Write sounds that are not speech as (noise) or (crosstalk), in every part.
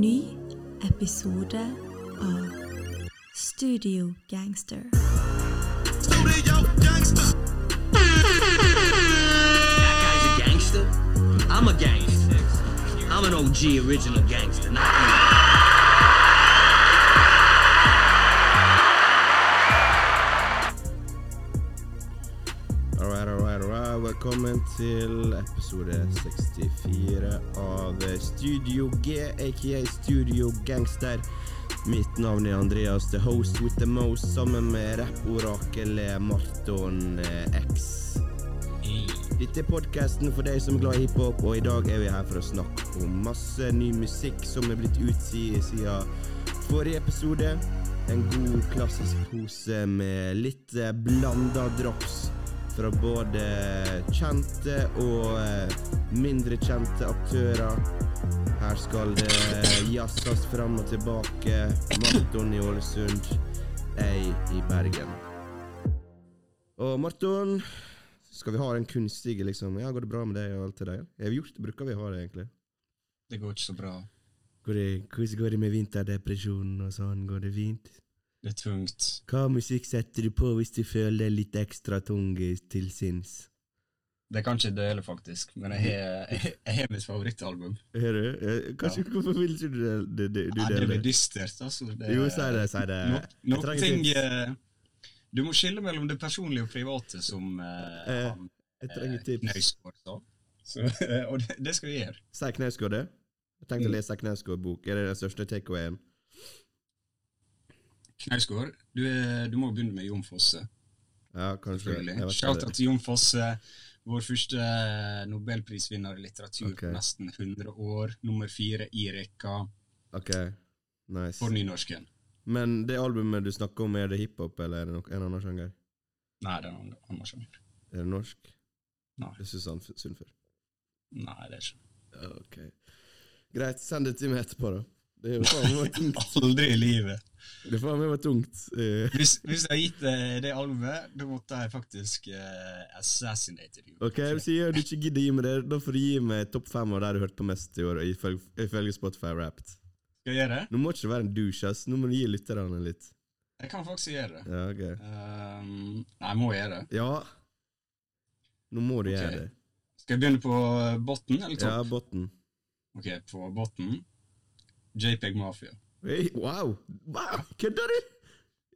ny episode av Studio Gangster. Studio gangster. That guy's a gangster. I'm a gangster. I'm an OG original gangster, not you. Velkommen til episode 64 av Studio G, aka Studio Gangster. Mitt navn er Andreas, the host with the most, sammen med rapporakelet Marton eh, X. Dette er podkasten for deg som er glad i hiphop, og i dag er vi her for å snakke om masse ny musikk som er blitt utgitt siden forrige episode. En god, klassisk pose med litt eh, blanda drops fra både kjente og eh, mindre kjente aktører. Her skal det jazzes fram og tilbake. Marton i Ålesund, jeg i Bergen. Og Marton, skal vi ha den kunstige liksom Ja, går det bra med deg og alt det der? Har vi gjort det? Bruker vi ha det, egentlig? Det går ikke så bra. Går det, hvordan går det med vinterdepresjonen og sånn? Går det fint? Det er tungt. Hva musikk setter du på hvis du føler deg litt ekstra tung til sinns? Det kan ikke dele, faktisk, men jeg har, har mitt favorittalbum. Hører du? Kanskje, Kanskje, Hvorfor vil ikke du det? det, det, du Nei, det blir dystert, altså. Det, Jo, si det, si det. No, noen ting eh, Du må skille mellom det personlige og private, som eh, Eh, han eh. Knausgård sa. (laughs) Og det, det skal vi gjøre. Si Knausgård det. Jeg tenkte å lese Knausgård-bok. Er det den største takeawayen? Knausgård, du, du må begynne med Jon Fosse. Ja, kanskje. Shout-out til Jon Fosse, vår første nobelprisvinner i litteratur okay. på nesten 100 år. Nummer fire i rekka Ok, nice. for nynorsken. Men det albumet du snakker om, er det hiphop, eller er det en annen sjanger? Nei, det er en annen sjanger. Er det norsk? Nei. Det er Susann Sundfør. Nei, det er ikke. Ok. Greit, send det til meg etterpå, da. (laughs) Det er faen meg tungt. Aldri i livet. Det faen meg var tungt. Eh, Hvis, hvis jeg har gitt deg det albumet, da måtte jeg faktisk uh, assassinated you. Ok, hvis jeg gjør du ikke gidder gi meg det, da får du gi meg topp fem av det du hørte på mest i år, ifølge, ifølge Spotify Wrapped. Skal jeg gjøre det? Nå må ikke være en douche, ass. Nå må du gi lytterne litt. Jeg kan faktisk gjøre det. Ja, ok. Um, nei, jeg må gjøre det. Ja. Nå må du okay. gjøre det. Skal jeg begynne på botten eller Ja, botten. Ok, på botten. JPEG Mafia. Hey, wow! wow. Kødder du?!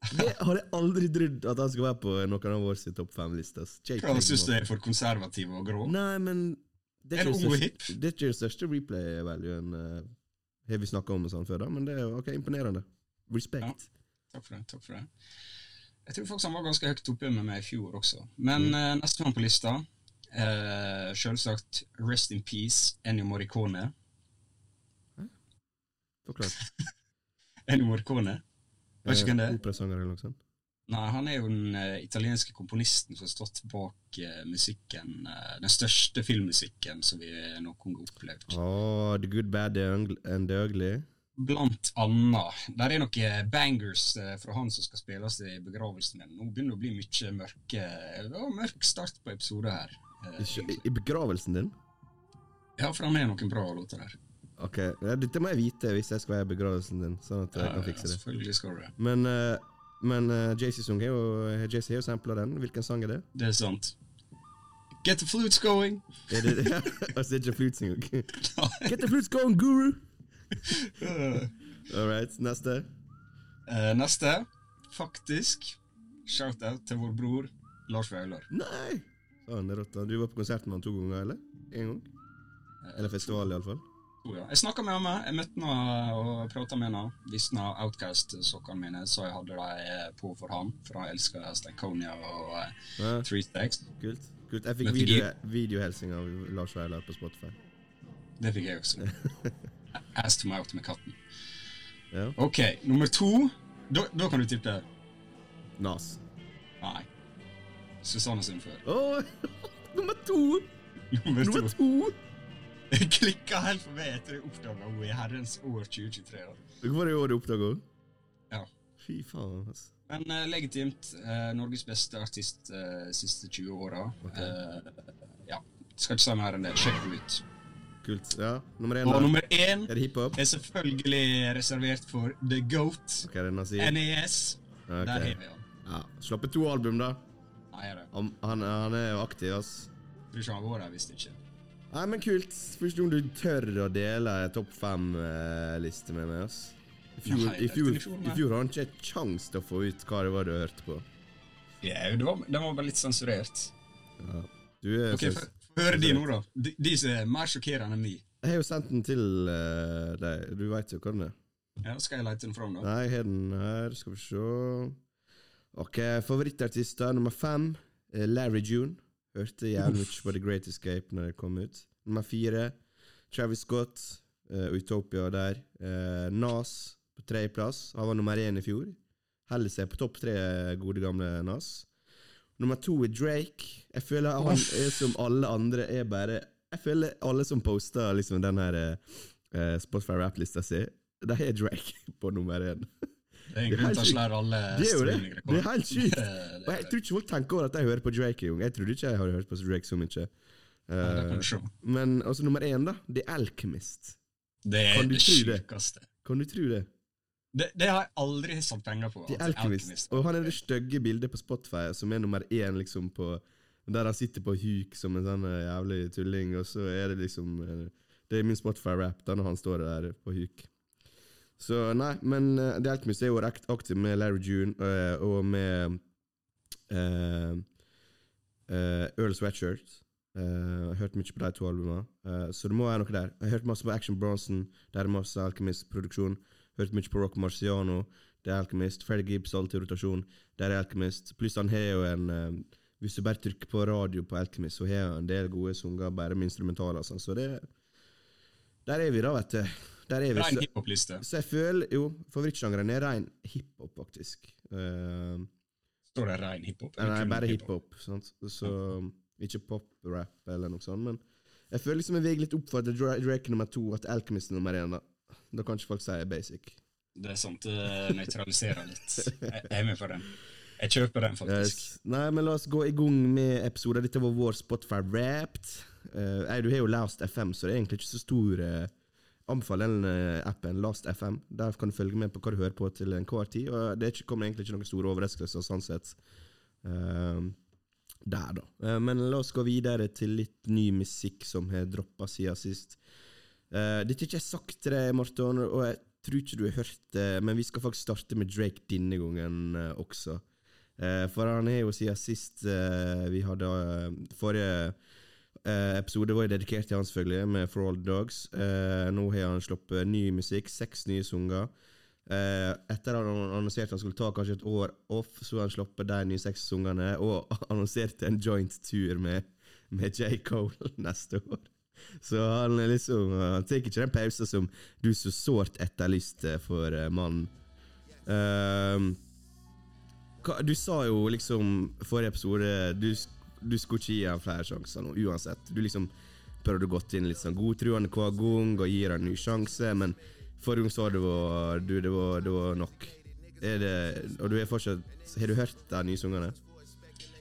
Det hadde jeg aldri trodd at han skulle være på noen av våre topp fem-lister. Hva syns må- er for konservativ og grå? Nei, men det er ikke det er største replay-valuen uh, har vi snakka om sånn før, da, men det er ok, imponerende. Respekt. Takk for det. takk for det. Jeg tror faktisk han var ganske høyt oppe med meg i fjor også. Men Mm. uh, nestemann på lista, uh, selvsagt Rest in Peace, Ennio Morricone. Forklar. (laughs) Ennio Morricone? Vet ikke hvem det er? Operasanger eller noe sånt? Nei, han er jo den uh, italienske komponisten som har stått bak uh, musikken, uh, den største filmmusikken som vi noen gang har opplevd. Oh, the good, bad and the ugly. Blant annet. Der er noen bangers eh, fra han som skal spilles i begravelsen min. Nå begynner det å bli mye mørke Det var mørk start på episoden her. eh, I, I begravelsen din? Ja, for han har noen bra låter der. Ok, Dette må jeg vite hvis jeg skal være i begravelsen din. Sånn at jeg kan fikse det. selvfølgelig skal du. Men, uh, men uh, JC Sung har jo, JC har jo sampla den. Hvilken sang er det? Det er sant. Get the flutes going! Er det (laughs) altså, det er ikke flutes (laughs) engang. Get the flutes going, guru! (laughs) All right, neste. Uh, neste, faktisk, shout-out til vår bror Lars Vaular. Nei! Rått. Du var på konsert med han to ganger, eller? En gang? Eller festival, iallfall. Oh, ja. Jeg snakka med henne, jeg møtte henne og prata med henne. Viste henne Outcast-sokkene mine, så jeg hadde dem på for han. For han elsker Stankonia og uh, Ja, Three Stacks. kult. kult. Jeg fikk video, videohelsing av Lars Veilar på Spotify. Det fikk jeg også. (laughs) Ass to mouth med katten. Ja. Ok, nummer to. Da, da kan du tippe. Nas. Nei. Susanne Sundfør. Åh, (laughs) nummer to! Nummer Nummer to. Det klikka helt for meg etter jeg oppdaga henne i herrens år 2023. da. Det var det i år du oppdaga henne? Ja. Fy faen, altså. Men uh, legitimt. uh, Norges beste artist uh, siste 20 åra. Ok. Eh, ja. Skal ikke si mer enn det. Sjekk henne ut. kult. Ja, nummer én, Og da. nummer én Er er selvfølgelig reservert for The Goat. Ok, den har si. NES. Okay. Der har vi han. Ja. Slappe to album, da. Nei, er det. Han, han, han er aktiv, ass. Tror ikke han var der, visste ikke. Nei, men kult. Første om du tør å dele topp fem-liste med meg, ass. I fjor, Nei, i, fjor, I fjor hadde han ikke kjangs til å få ut hva det var du hørte på. Ja, det var, det var bare litt sensurert. Du er Ok, Hør de nå, da. De, de som er mer sjokkerende enn vi. Jeg har jo sendt den til uh, deg. Du veit jo hva den er. Ja, skal jeg lete den fram, da? Nei, jeg har den her. Skal vi se. Ok, Favorittartister nummer fem. eh, Larry June. Hørte jævlig mye på The Great Escape når det kom ut. Nummer fire. Travis Scott. uh, Utopia der. Uh, Nas på tredjeplass. Han var nummer én i fjor. Holder seg på topp tre, gode gamle Nas. Nummer to er Drake. Jeg føler han er som alle andre er bare Jeg føler alle som poster liksom den her uh, Spotify rap-lista si, de har Drake (laughs) på nummer én. Det er en grunn til å slære alle Det er jo det. streamingrekorder. Det er helt sykt. (laughs) Og jeg tror ikke folk tenker over at jeg hører på Drake engang. Jeg trodde ikke jeg hadde hørt på Drake så mye. Se. men altså nummer én, da. The Alchemist. Det er Kan du det sjukeste. Kan du tro det? Det, det har jeg aldri satt penger på. The Alchemist. Alchemist. Og han er det stygge bildet på Spotify som er nummer én, liksom, på Der han sitter på huk som en sånn eh, jævlig tulling, og så er det liksom eh, Det er min Spotify-rap da når han står der på huk. Så nei, men uh, The Alchemist er jo akt- aktiv med Larry June eh, og med uh, Earl Sweatshirt. Uh, jeg hørt mye på de to albumene, eh, så det må være noe der. Jeg har hørt masse på Action Bronson, der er masse Alchemist-produksjon. Hørt mye på Rock Marciano, det er Alchemist. Freddie Gibbs alltid i rotasjon, det er Alchemist. Pluss han har jo en eh, Hvis du bare trykker på radio på Alchemist, så har han en del gode sanger bare med instrumentaler og sånn, så det Der er vi, da, vet du. Der er vi. Rein hiphop-liste. så jeg føler jo Favorittsjangeren er rein hiphop, faktisk. Uh, Står det rein hiphop? Nei, nei, bare hiphop. Hip Så ikke pop-rap eller noe sånt. Men jeg føler liksom jeg veier litt opp for at Drake er nummer to, at Alchemist er nummer én. Da Da kan ikke folk si basic. Det er sant, det nøytraliserer litt. Jeg er med på den. Jeg kjøper den, faktisk. Yes. Nei, men la oss gå i gang med episoden. Dette var vår Spotify Wrapped. Uh, nei, du har jo Loust FM, så det er egentlig ikke så stor uh, Anbefal den eh, appen, Last FM. Der kan du følge med på hva du hører på til enhver tid. Og det er kommer egentlig ikke noen store overraskelser sånn sett. uh, der, da. Uh, men la oss gå videre til litt ny musikk som har droppa siden sist. Uh, dette er ikke sagt til deg, Marton, og jeg tror ikke du har hørt det, men vi skal faktisk starte med Drake denne gangen også. For han er jo siden sist vi hadde Forrige eh, episode var jo dedikert til han, selvfølgelig, med For All Dogs. Eh, nå har han sluppet ny musikk, seks nye sanger. Eh, etter at han annonserte han skulle ta kanskje et år off, så har han sluppet de nye seks sangene, og (laughs) annonserte en joint tur med, med J. Cole (laughs) neste år. Så han er liksom Han tar ikke den pausen som du så sårt etterlyste for uh, mannen. Uh, du sa jo liksom forrige episode Du, du skulle ikke gi ham flere sjanser nå, uansett. Du liksom prøvde gå inn litt sånn godtruende hver gang og gir ham en ny sjanse, men forrige gang sa du at det, det var nok. Er det, og du er fortsatt Har du hørt de nye sangene?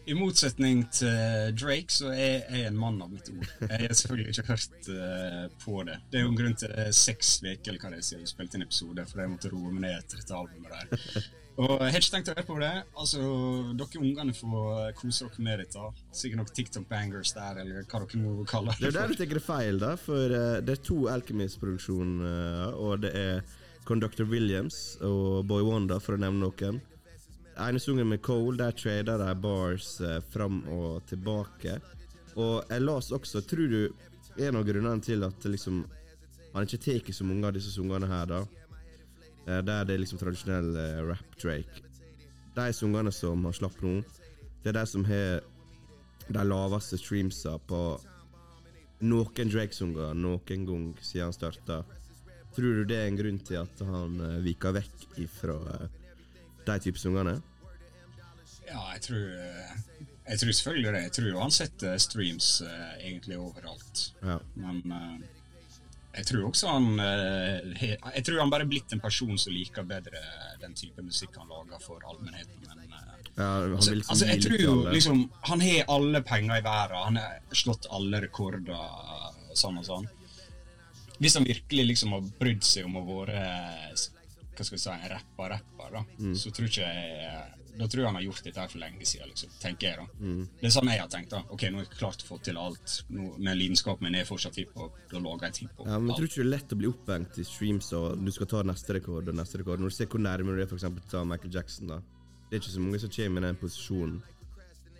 I motsetning til Drake, så er jeg en mann av mitt ord. Jeg har selvfølgelig ikke hørt eh, på det. Det er jo en grunn til seks uker eller hva det er siden vi spilte inn episode, for jeg måtte roe meg ned etter dette albumet der. Og jeg har ikke tenkt å høre på det. Altså, Dere ungene får kose dere med dette. Sikkert noen TikTok-bangers der, eller hva dere nå kaller Det Det er der du tar det feil, da. For eh, det er to Alchemist-produksjoner, og det er Conductor Williams og Boy Wanda, for å nevne noen. ene sangen med Cole, der trader de bars eh, fram og tilbake. Og jeg las også, tror du en av grunnene til at liksom han ikke tar så mange av disse sangene her, da, eh, der det er liksom tradisjonell eh, rap-Drake De sangene som har slapp nå, det er de som har de laveste streamsa på noen Drake-sanger noen gang siden han starta. Tror du det er en grunn til at han uh, viker vekk ifra eh, de type sangene? Ja, jeg tror, eh, jeg tror selvfølgelig det. Jeg tror jo han setter streams eh, egentlig overalt. Ja. Men eh, jeg tror også han eh, Jeg tror han bare er blitt en person som liker bedre den type musikk han lager for allmennheten. Men, eh, ja han altså, liksom altså, jeg tror jo liksom Han har alle penger i verden. Han har slått alle rekorder og sånn og sånn. Hvis han virkelig liksom har brydd seg om å være hva skal vi si, en rapper-rapper, da, så tror ikke jeg da tror jeg han har gjort dette her for lenge siden, liksom, tenker jeg. da. Det er sånn jeg har tenkt. da. Ok, Nå har jeg klart å få til alt, nå, men lidenskapen min er fortsatt hiphop. Da lager jeg hiphop. Ja, men jeg tror ikke det er lett å bli opphengt i streams og du skal ta neste rekord og neste rekord. Når du ser hvor nærme du er å ta Michael Jackson, da. Det er ikke så mange som kommer i den posisjonen.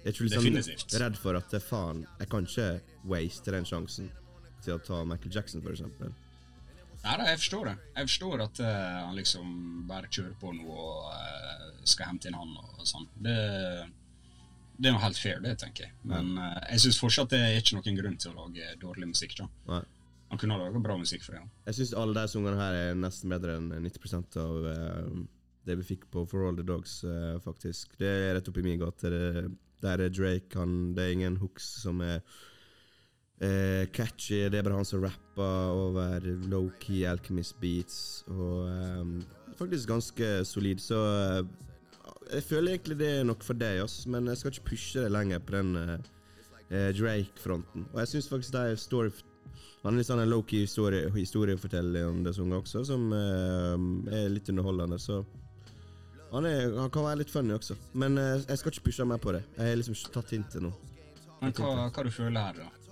Jeg er ikke liksom Definitivt. redd for at faen, jeg kan ikke waste den sjansen til å ta Michael Jackson, eksempel. Nei da, jeg forstår det. Jeg forstår at uh, han liksom bare kjører på noe og uh, skal hente inn han og sånn. Det, det er jo helt fair, det, tenker jeg. Men uh, jeg syns fortsatt det er ikke noen grunn til å lage dårlig musikk. da. Nei. Han kunne ha laga bra musikk for det. ja. Jeg syns alle de sangene her er nesten bedre enn 90% av det vi fikk på For All The Dogs, faktisk. Det er rett oppi min gate. Der er Drake, han, det er ingen hooks som er eh, catchy. Det er bare han som rapper over low-key Alchemist beats, og um, faktisk ganske solid. Så uh, jeg føler egentlig det er nok for deg, ass, men jeg skal ikke pushe det lenger på den eh, Drake-fronten. Og jeg syns faktisk det er story han er litt sånn en low-key historie, historieforteller om det sunget også, som uh, er litt underholdende. Så han, er, han kan være litt funny også. Men jeg skal ikke pushe mer på det. Jeg har liksom tatt hintet nå. Men hva, hva du føler her, da?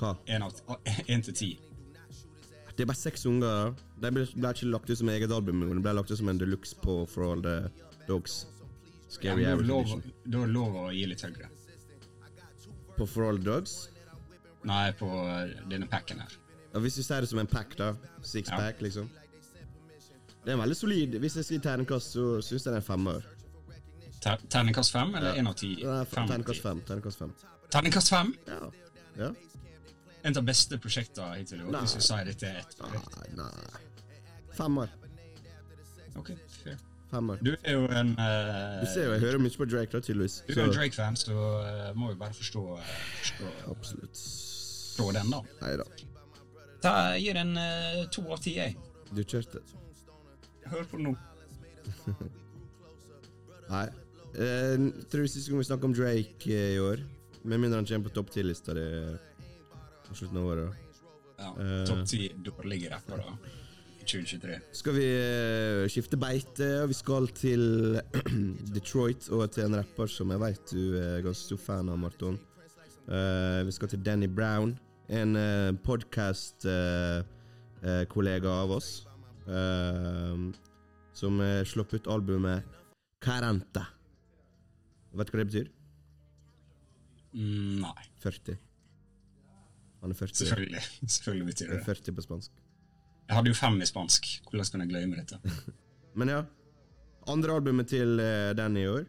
Hva? Én til ti? Det er bare seks unger. De ble, ble ikke lagt ut som eget album, men det ble lagt ut som en deluxe på For All The Dogs. Scary ja, lov, da er lov å gi litt høyere. På For All The Dogs? Nei, på eh, denne packen her. Og hvis du ser det som en pack, da. Six Ja. pack, liksom. Det er veldig solid. Hvis jeg sier terningkast, så syns jeg det er en femmer. Ter terningkast fem eller én av ti? Ja, av Terningkast ti. fem. Terningkast fem. Terningkast fem? Ja. ja. En av de beste prosjektene hittil i år, Nei. hvis du sier dette er ett prosjekt. Nei, nei. Femmer. Ok, fair. Femmer. Du er jo en uh, Du ser jo, jeg hører mye på Drake, da, tydeligvis. Du er en Drake-fan, så uh, må jo bare forstå, uh, forstå, Absolutt. forstå den, da. Nei da. Ta, gir en to av ti, jeg. Du kjørte. Hør på den nå. (laughs) Nei. Eh, jeg tror siste gang vi snakka om Drake i år, med mindre han kommer på topp ti-lista di på slutten av året. Ja, Eh. Topp ti dårlige rappere i 2023. Skal vi eh, skifte beite, vi skal til (clears throat) Detroit og til en rapper som jeg vet du er ganske stor fan av, Marton. Eh, vi skal til Danny Brown, en uh, podkast-kollega av oss, eh, som slapp ut albumet Caranta. Vet du hva det betyr? Mm, nei, 40. Han er 40. selvfølgelig. (laughs) selvfølgelig betyr det er 40 på spansk. Jeg hadde jo fem i spansk. Hvordan kan jeg glemme dette? (laughs) Men ja. Andre albumet til eh, Danny i år.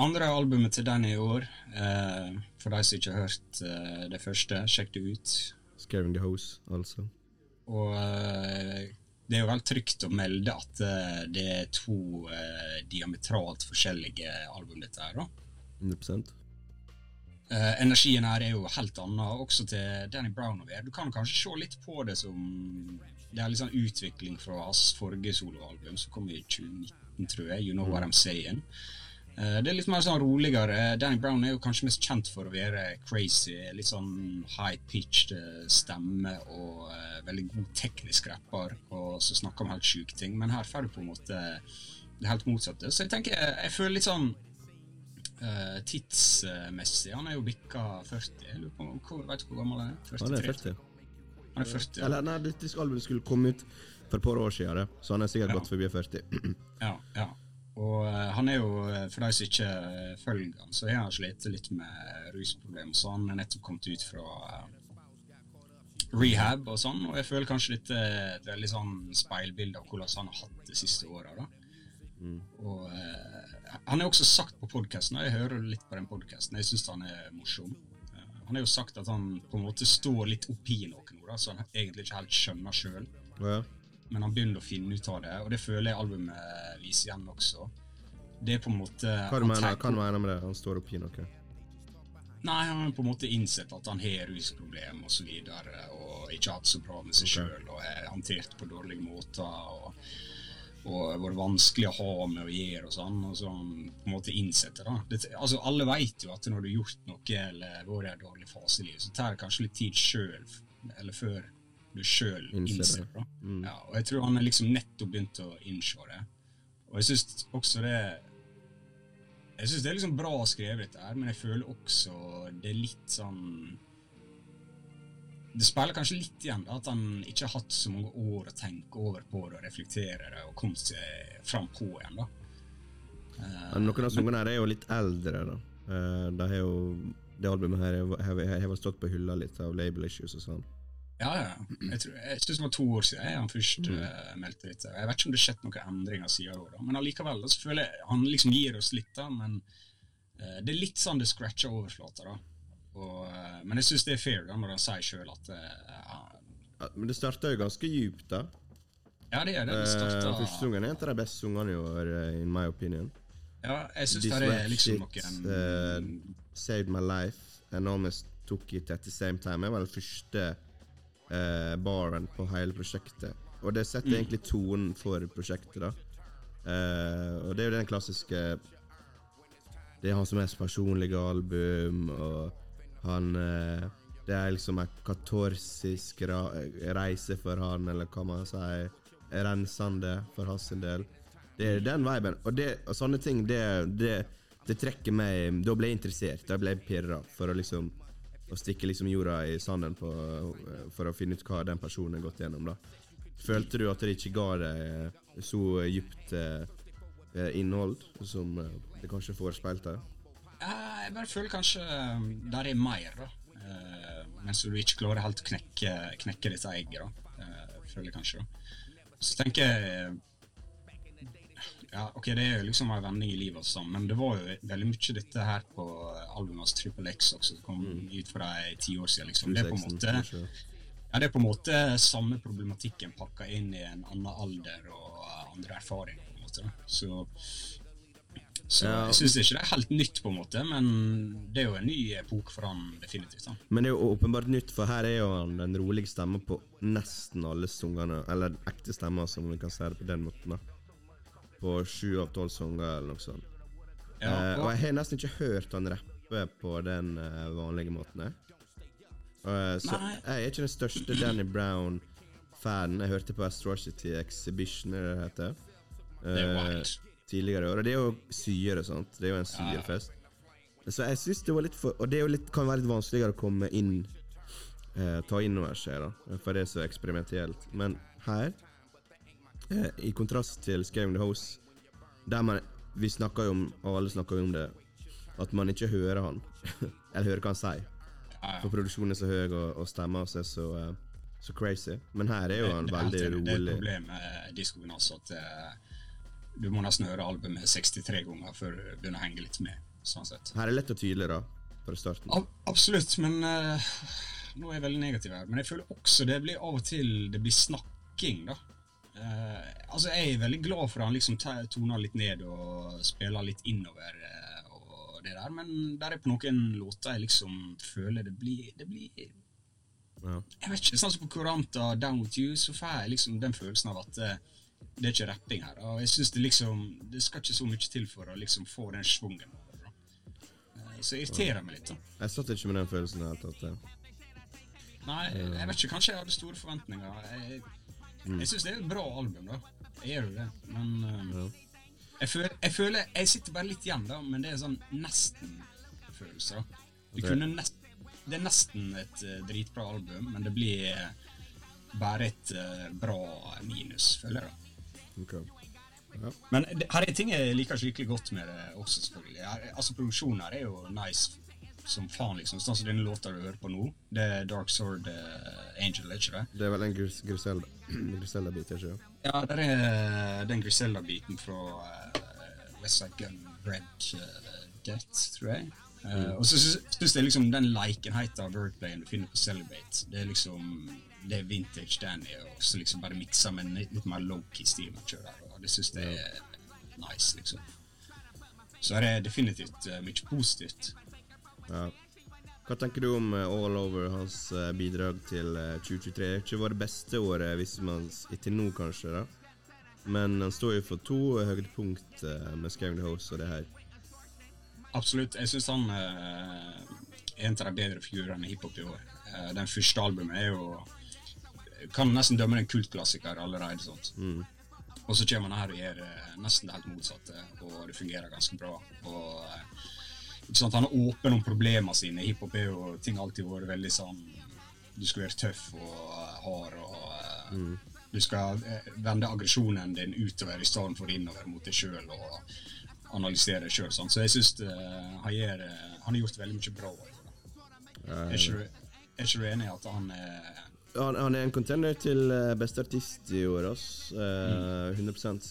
Andre albumet til den i år, eh, for de som ikke har hørt eh, det første, sjekk det ut. Scaring the Hose, altså. Og eh, det er jo vel trygt å melde at eh, det er to eh, diametralt forskjellige album, dette her. da. 100 Eh, energien her er jo helt annen, også til Danny Brown. Du kan kanskje se litt på det som Det er litt sånn utvikling fra hans forrige soloalbum, som kom i 2019, tror jeg. You Know What I'm Saying. Uh, det er litt mer sånn roligere. Danny Brown er jo kanskje mest kjent for å være crazy. Litt sånn high-pitched eh, stemme og uh, veldig god teknisk rapper, og så snakker om helt sjuke ting. Men her får du på en måte det helt motsatte. Så jeg tenker, jeg føler litt sånn eh, tidsmessig. Han er jo bikka 40. Jeg lurer på, hvor, vet du hvor gammel han er? 43? Han er 40. Han er 40, ja. Eller nei, dette albumet skulle komme ut for et par år siden, det. så han er sikkert Ja. gått forbi 40. (clears throat) Ja, ja. Og uh, han er jo, eh, for de som ikke følger han, så har han slitt litt med rusproblemer. Så han er nettopp kommet ut fra uh, rehab og sånn. Og jeg føler kanskje litt et veldig sånn speilbilde av hvordan han har hatt det siste året. da. Og eh, Han har også sagt på podkasten, og jeg hører litt på den podkasten, jeg syns han er morsom. Eh, han har jo sagt at han på en måte står litt oppi noe nå, da, så han egentlig ikke helt skjønner sjøl Ja. men han begynner å finne ut av det, og det føler jeg albumet viser igjen også. Det er på en måte Hva du mener, du med det? Han står oppi noe? Nei, han har på en måte innsett at han har rusproblem og så videre, og ikke hatt så bra med seg sjøl, og er håndtert på dårlige måter, og, og vært vanskelig å ha med å gjøre og sånn, og så på en måte innsetter da. Det, altså, alle vet jo at når du har gjort noe eller vært i en dårlig fase i livet, så tar det kanskje litt tid sjøl, eller før du sjøl innser det. Mm. Ja, og jeg tror han har liksom nettopp begynt å innse det. Og jeg syns også det Jeg syns det er liksom bra skrevet, dette her, men jeg føler også det er litt sånn Det speiler kanskje litt igjen at han ikke har hatt så mange år å tenke over på det og reflektere det og komme seg fram på igjen. da. Men Noen av sangene her er jo litt eldre, da. Uh, har jo Det albumet her har- vel stått på hylla litt av label issues og sånn. Ja, ja. Jeg, tror, jeg synes det var to år siden han først eh, meldte dette. Jeg vet ikke om det har skjedd noen endringer siden da, men allikevel da, så føler jeg han liksom gir oss litt, da, men eh, det er litt sånn det scratcher overflata, da. Og, eh, men jeg syns det er fair da, når han sier sjøl at ja. Ja, men det starta jo ganske djupt, da. Ja, det er det. Eh, Det starta Første sungen er en av de beste sangene i år, eh, in my opinion. Ja, jeg syns det er liksom noen uh, saved my life and almost took it at the same time. Det var den første uh, baren på hele prosjektet. Og det setter egentlig tonen for prosjektet, da. Uh, og det er jo den klassiske Det er hans mest personlige album, og han eh, Det er liksom en katorsisk ra reise for han, eller hva man sier. Rensende for hans del. Det er den viben. Og, det, og sånne ting, det, det, det trekker meg Da ble jeg interessert. Da ble jeg pirra for å liksom Å stikke liksom jorda i sanden på, for å finne ut hva den personen har gått gjennom. da Følte du at det ikke ga deg så dypt eh, innhold som eh, det kanskje forespeilte? Ja, jeg bare føler kanskje um, der er mer, da. Uh, mens du ikke klarer helt å knekke, knekke da. Eh, føler jeg kanskje, da. Så tenker jeg Ja, ok, det er jo liksom en vending i livet, og sånn, men det var jo veldig mye dette her på albumet hans Triple X også, som kom ut for ei ti år siden, liksom. Det er på en måte ja, det er på en måte samme problematikken pakka inn i en annen alder og andre erfaringer. på en måte. da. Så, så Ja. jeg syns ikke det er helt nytt, på en måte, men det er jo en ny epoke for han definitivt. da. Men det er jo åpenbart nytt, for her er jo han den rolige stemmen på nesten alle sangene. Eller ekte stemmer, som vi kan si det på den måten. da På sju av tolv sanger, eller noe sånt. Ja, og... og og, jeg har nesten ikke hørt han rappe på den uh, vanlige måten. Eh, så Nei. jeg er ikke den største Danny Brown-fanen. Jeg hørte på Astrocity Exhibition, det det heter. det er Eh, wild. Tidligere i år. Og det er jo syre, sant. Det er jo en syrefest. Så jeg syns det var litt for Og det litt, kan være litt vanskeligere å komme inn eh, Ta inn over seg, da. For det er så eksperimentelt. Men her, eh, i kontrast til Scaring the House, der man Vi snakker jo om, og alle snakker jo om det, at man ikke hører han. (laughs) Eller hører hva han sier. For produksjonen er så høy, og, og stemma er så, eh, så crazy. Men her er jo han veldig rolig. det er et problem med diskoen altså, at eh, du må nesten høre albumet 63 ganger før du begynner å henge litt med. sånn sett. Her er lett og tydelig, da, fra starten. Ab absolutt, men uh, nå er jeg veldig negativ her. Men jeg føler også det blir av og til det blir snakking, da. Uh, altså, jeg er veldig glad for at han liksom toner litt ned og spiller litt innover uh, og det der, men der er på noen låter jeg liksom føler det blir Det blir Ja. Jeg vet ikke, sånn som på Kuranta, Down With You, så får jeg liksom den følelsen av at det er ikke rapping her. Og jeg synes det liksom Det skal ikke så mye til for å liksom få den schwungen. Eh, Så det irriterer meg litt. da. Jeg satt ikke med den følelsen i det hele tatt. ja. Nei, jeg vet ikke. Kanskje jeg hadde store forventninger. Jeg, jeg syns det er et bra album, da. Jeg gjør jo det. Men eh, jeg, føler, jeg føler Jeg sitter bare litt igjen, da, men det er sånn nesten-følelse. Det, nest, det er nesten et uh, dritbra album, men det blir bare et uh, bra minus, føler jeg. da. Ok. Men det, her er ting jeg liker skikkelig godt med det også, selvfølgelig. Her, altså Produksjonen her er jo nice som faen, liksom. Sånn som denne låta du hører på nå. Det er Dark Sword uh, Angel, er ikke det? Det er vel en Gris- Griselda (clears throat) Griselda-bit, ikke sant? Ja, det er den Griselda-biten fra uh, Westside Gun Red uh, Death, tror jeg. Eh, Og så syns jeg liksom den leikenheten av wordplayen du finner på Celebrate, det er liksom det er vintage Danny, og så liksom bare miksa med en litt, mer lowkey stil man kjører. Og det syns jeg er nice, liksom. Så er det definitivt uh, mye positivt. Ja. Hva tenker du om uh, All Over hans uh, bidrag til eh, 2023? Det ikke vært det beste året hvis man etter nå, kanskje, da. Men han står jo for to eh, høydepunkt eh, med Scaring the House og det her. Absolutt. Jeg syns han eh, er en av de bedre figurene i hiphop i år. Eh, den første albumet er jo kan nesten dømme det en kultklassiker allerede. sånt. Og så kommer han her og gjør eh, nesten det helt motsatte, og det fungerer ganske bra. Og eh, sant, Han er åpen om problemene sine. Hiphop er jo ting alltid vært veldig sånn Du skal være tøff og eh, hard og mm. Du skal vende aggresjonen din utover i stedet for innover mot deg sjøl og analysere deg sjøl. Så jeg syns han, gjør, han har gjort veldig mye bra. er ikke du enig i at han er Han, han er en contender til eh, beste artist i år, ass. Eh, 100%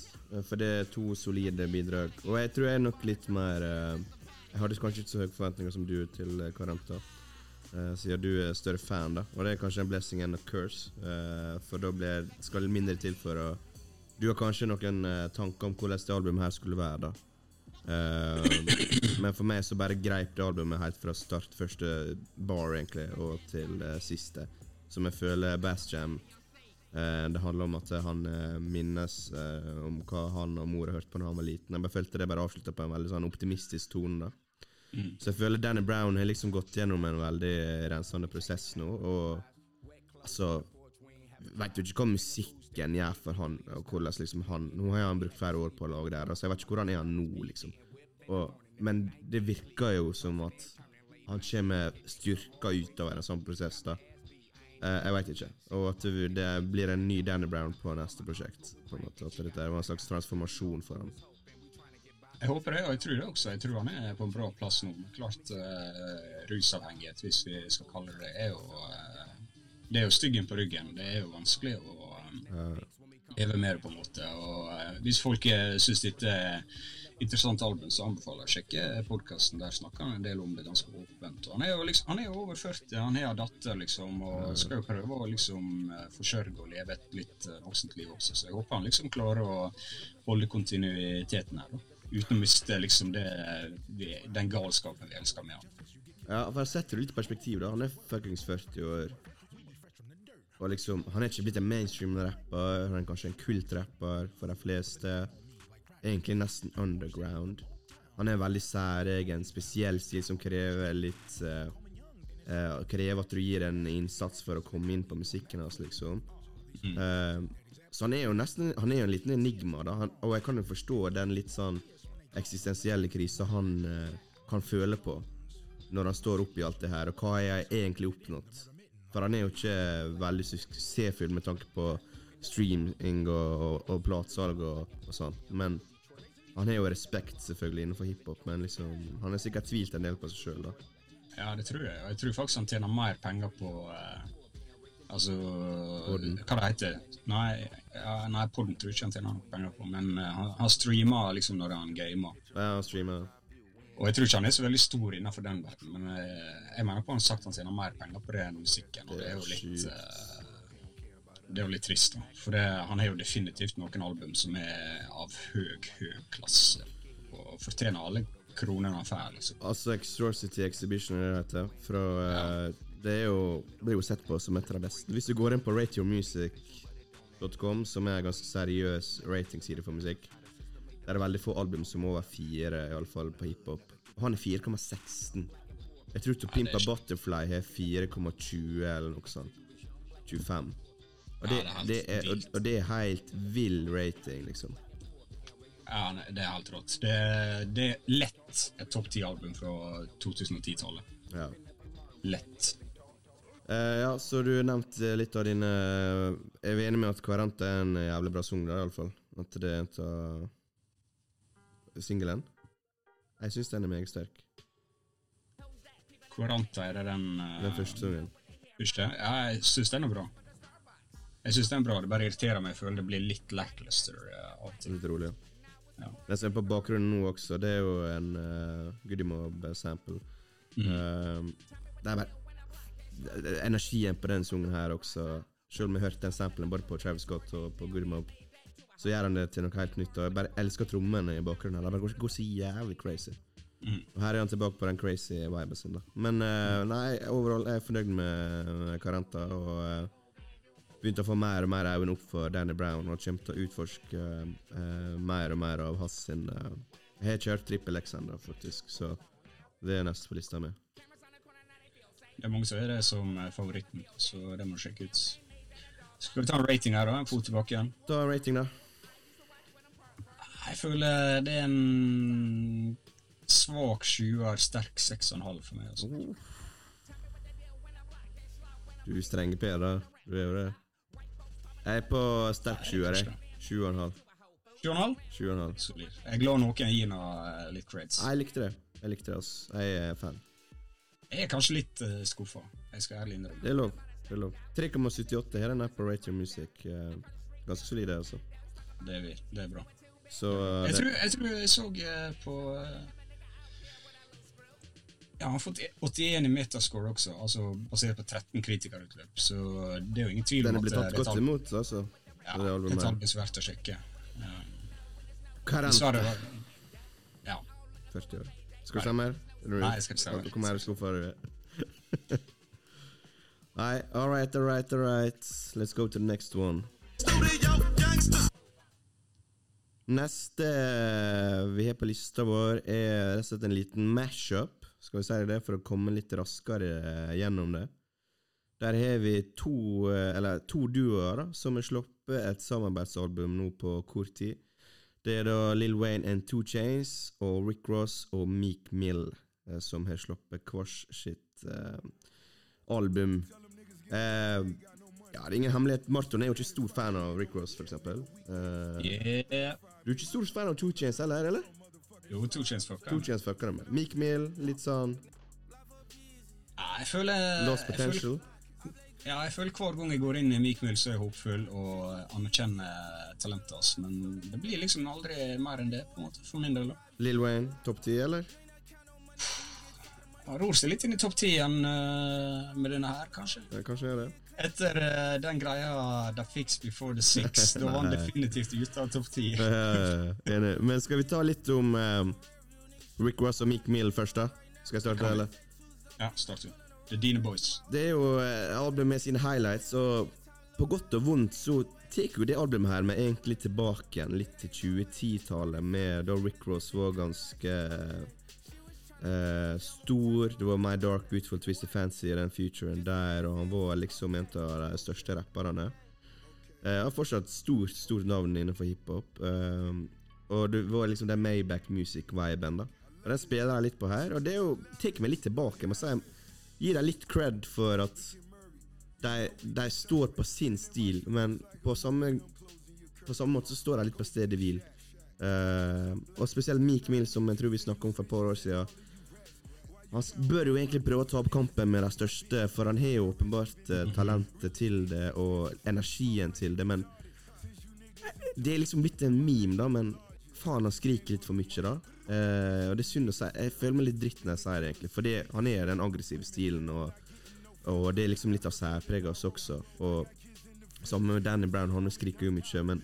For det er to solide bidrag. Og jeg tror jeg er nok litt mer eh, Jeg hadde kanskje ikke så høye forventninger som du til eh, Karanta. eh, siden du er større fan, da. Og det er kanskje en blessing and a curse. eh, for da blir, skal det mindre til for å Du har kanskje noen eh, tanker om hvordan det albumet her skulle være, da. Eh, men for meg så bare greip det albumet helt fra start, første bar egentlig, og til eh, siste. Som jeg føler Bass Jam eh, Det handler om at han eh, minnes eh, om hva han og mor har hørt på da han var liten. Jeg bare følte det bare avslutta på en veldig sånn optimistisk tone. da Så jeg føler Danny Brown har liksom gått gjennom en veldig rensende prosess nå, og altså Veit jo ikke hva musikken gjør for han, og hvordan liksom han Nå har han brukt flere år på å lage det, her, så jeg vet ikke hvordan er han nå, liksom. Og, men det virker jo som at han kommer styrka utover en sånn prosess, da. Eh, jeg veit ikke. Og at det, blir en ny Danny Brown på neste prosjekt. På en måte, At dette var en slags transformasjon for ham. Jeg håper det, og jeg tror det også. Jeg tror han er på en bra plass nå. Men klart, uh, rusavhengighet, hvis vi skal kalle det det, er jo uh, Det er jo styggen på ryggen. Det er jo vanskelig å um, leve med det, på en måte. Og hvis folk uh, syns dette er interessant album, så anbefaler jeg å sjekke podkasten. Der snakker han en del om det ganske åpent. Og han er jo liksom, han er over 40, han har datter, liksom, og skal jo prøve å liksom eh, forsørge og leve et litt uh, voksent liv også. Så jeg håper han liksom klarer å holde kontinuiteten her, da. Uten å miste liksom det, den galskapen vi elsker med han. Ja, for å setter det litt i perspektiv, da. Han er fuckings 40 år. Og liksom, Han er ikke blitt en mainstream-rapper, han er kanskje en kultrapper for de fleste. Egentlig nesten underground. Han er veldig særegen, spesiell stil som krever litt uh, uh, Krever at du gir en innsats for å komme inn på musikken hans, liksom. Uh, så han er jo nesten Han er jo en liten enigma, da. Han, og jeg kan jo forstå den litt sånn eksistensielle krisa han kan føle på når han står oppi alt det her, og hva har jeg egentlig oppnådd? For han er jo ikke veldig suksessfull med tanke på streaming og, og, og platesalg og, og sånn, men han har jo respekt selvfølgelig innenfor hiphop, men liksom, han har sikkert tvilt en del på seg sjøl. Ja, det tror jeg. Og jeg tror faktisk han tjener mer penger på eh, Altså Podden. Hva det heter Nei, ja, nei podden tror jeg ikke han tjener noe penger på, men eh, han, han streamer liksom når han gamer. Ja, han streamer. Og jeg tror ikke han er så veldig stor innenfor den verden, men eh, jeg mener på han har sagt han tjener mer penger på det enn musikken, og det er jo litt Det er jo litt trist, da. For det, han har jo definitivt noen album som er av høy, høy klasse, og fortjener alle kronene han får. Liksom. Altså Extrocity Exhibition er det heter. Fra, ja. det er jo, blir jo sett på som et av de beste. Hvis du går inn på rateyourmusic.com, som er en ganske seriøs ratingside for musikk, der er det veldig få album som er over fire, iallfall på hiphop. Og han er 4,16. Jeg tror Pimpa Butterfly har 4,20 eller noe sånt. 25. Og det, Ja, det er helt er, og, og det er helt vill rating, liksom. Ja, det er helt rått. Det, det er lett et topp ti-album fra 2010-tallet. Ja. Lett. Uh, ja, så du nevnte litt av dine Er vi enige med at Kvaranta er en jævlig bra sang, iallfall? At det er en av singelen? Jeg syns den er meget sterk. Quaranta er det den uh, Den første sangen. første? Ja, jeg syns den er bra. Jeg syns den er bra. Det bare irriterer meg. Jeg føler det blir litt lackluster eh, av og til. Litt rolig. Ja. Jeg som er på bakgrunnen nå også, det er jo en uh, Goody Mob-sample. Mm. det er bare Energien på den sangen her også Selv om jeg hørte den samplen både på Travis Scott og på Goody så gjør han det til noe helt nytt. Og jeg bare elsker trommene i bakgrunnen. her Det går, går så jævlig crazy. Mm. Og her er han tilbake på den crazy viben sin. da Men uh, nei, overall er jeg fornøyd med Caranta. Og eh, begynte å få mer og mer øyne opp for Danny Brown og kommer til å utforske uh, mer og mer av hans sin uh, Jeg har kjørt Trippel ennå, faktisk, så det er neste på lista mi. Det er mange som er det som er favoritten, så det må du sjekke ut. Skal vi ta en rating her, da? En fot tilbake igjen. Ta en rating, da. Jeg føler det er en svak sjuer, sterk seks og en halv for meg. altså. Du er strenge Per. Du er jo det. Jeg er på sterk sjuer, jeg. Sju og en halv. Sju og en halv? Sju og en halv. Solid. Jeg er glad noen gir noe eh, litt creds. Jeg likte det. Jeg likte det, altså. Jeg er fan. Jeg er kanskje litt uh, skuffa. Jeg skal ærlig innrømme. Det er lov. Det er lov. 3,78 her er den på Rater Music. eh, ganske solid, det, altså. Det er, vi. det er bra. Så eh, Jeg tror jeg, tror jeg så eh, på eh, Ja, han har fått 81 i metascore også, altså basert på 13 kritikerutløp. Så det er jo ingen tvil den om er blitt at tatt det er et godt imot, altså. Ja, det er albumet et her. album som er verdt å sjekke. Ja. Hva er Dessverre den? var Ja. 40 år. Skal du se mer? Er Nei, jeg skal ikke se mer. Kom her og er? (laughs) Nei, all right, all right, all right. Let's go to the next one. Neste vi har på lista vår, er rett og slett en liten mashup. Skal vi si det, for å komme litt raskere gjennom det. Der har vi to, eh, eller to duoer da, som har sluppet et samarbeidsalbum nå på kort tid. Det er da Lill Wayne and Two Chains og Rick Ross og Meek Mill eh, som har sluppet hvert sitt eh, album. Eh, ja, det er ingen hemmelighet. Marton er jo ikke stor fan av Rick Ross, eksempel. Eh, Yeah. du er ikke stor fan av Two Chains heller, eller? Jo, Two chains fucker. Two Chains fucker det med. Meek Mill, litt sånn Ja, jeg føler lost jeg potential. Føler, ja, jeg føler hver gang jeg går inn i Meek Mill, så er jeg håpfull og anerkjenner talentet hans, men det blir liksom aldri mer enn det, på en måte, for min del. da. Lill Wayne, topp ti, eller? Han ror seg litt inn i topp ti igjen eh, med denne her, kanskje. Ja, kanskje er det. Etter uh, den greia The Fix Before The Six, (laughs) da var han definitivt ute av topp ti. Enig. Men skal vi ta litt om um, Rick Ross og Meek Mill først, da? Skal jeg starte, eller? Ja, start du. The Dine Boys. Det er jo uh, albumet med sine highlights, og på godt og vondt så tar jo det albumet her med egentlig tilbake igjen litt til 2010-tallet, med da Rick Ross var ganske eh, stor. Det var My Dark Beautiful Twisted Fancy i den futuren der, og han var liksom en av de største rapperne. Uh, har fortsatt stort, stort navn innenfor hiphop. Uh, og det var liksom den Maybach Music-viben, da. Og den spiller jeg litt på her, og det er jo tar meg litt tilbake. Jeg må si, Gi dem litt cred for at de, de står på sin stil, men på samme, på samme måte så står de litt på stedet hvil. Uh, og spesielt Meek Mill, som jeg tror vi snakket om for et par år siden. Han bør jo egentlig prøve å ta opp kampen med de største, for han har jo åpenbart eh, talentet til det og energien til det, men det er liksom blitt en meme, da, men faen, han skriker litt for mye, da. Eh, og det er synd å si. Jeg føler meg litt dritt når jeg sier det, egentlig. for han er den aggressive stilen, og, og det er liksom litt av særpreget hans også. Og sammen med Danny Brown, han skriker jo mye, men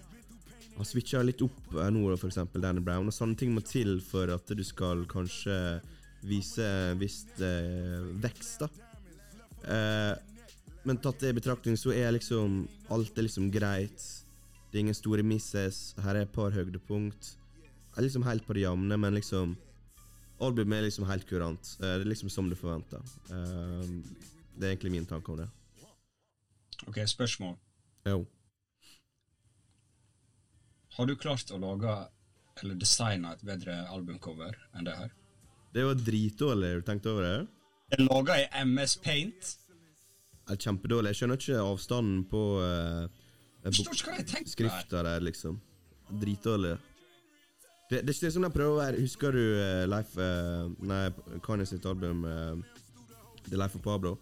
han switcher litt opp eh, nå, for eksempel Danny Brown, og sånne ting må til for at du skal kanskje vise en viss eh, vekst, da. Eh, men tatt det i betraktning, så er liksom alt er liksom greit. Det er ingen store misses. Her er et par høydepunkt. Jeg er liksom helt på det jevne, men liksom Albumet er liksom helt kurant. Eh, Det er liksom som du forventa. Det er egentlig min tanke om det. Ok, spørsmål. Jo. Har du klart å lage eller designe et bedre albumcover enn det her? Det var dritdårlig. Har du tenkt over det? Jeg laga i MS Paint. Det er kjempedårlig. Jeg skjønner ikke avstanden på uh, ikke skrifta der, liksom. Dritdårlig. Det, det er som de prøver å være Husker du uh, Life uh, Nei, Kanye sitt album uh, The Life of Pablo?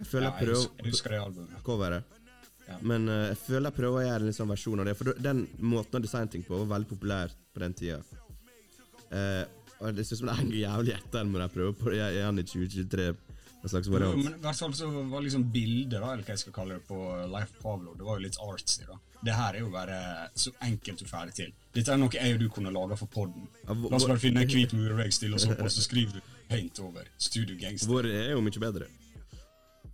Jeg føler Ja, jeg prøver jeg husker det albumet. coveret. Ja. Men uh, jeg føler jeg prøver å gjøre en liksom versjon av det. For den måten å designe ting på var veldig populær på den tida. Eh, og det ser ut som det henger jævlig etter når jeg prøver på det igjen i 2023. En slags variant. Men i hvert fall så var liksom bildet, da, eller hva jeg skal kalle det, på Life Pavlo det var jo litt artsy. da. Det her er jo bare så enkelt og ferdig til. Dette er noe jeg og du kunne lage for podden. La oss bare finne en hvit murvegg, stille oss opp, og så skriver du paint over. Studio Gangster. Vår er jo mye bedre.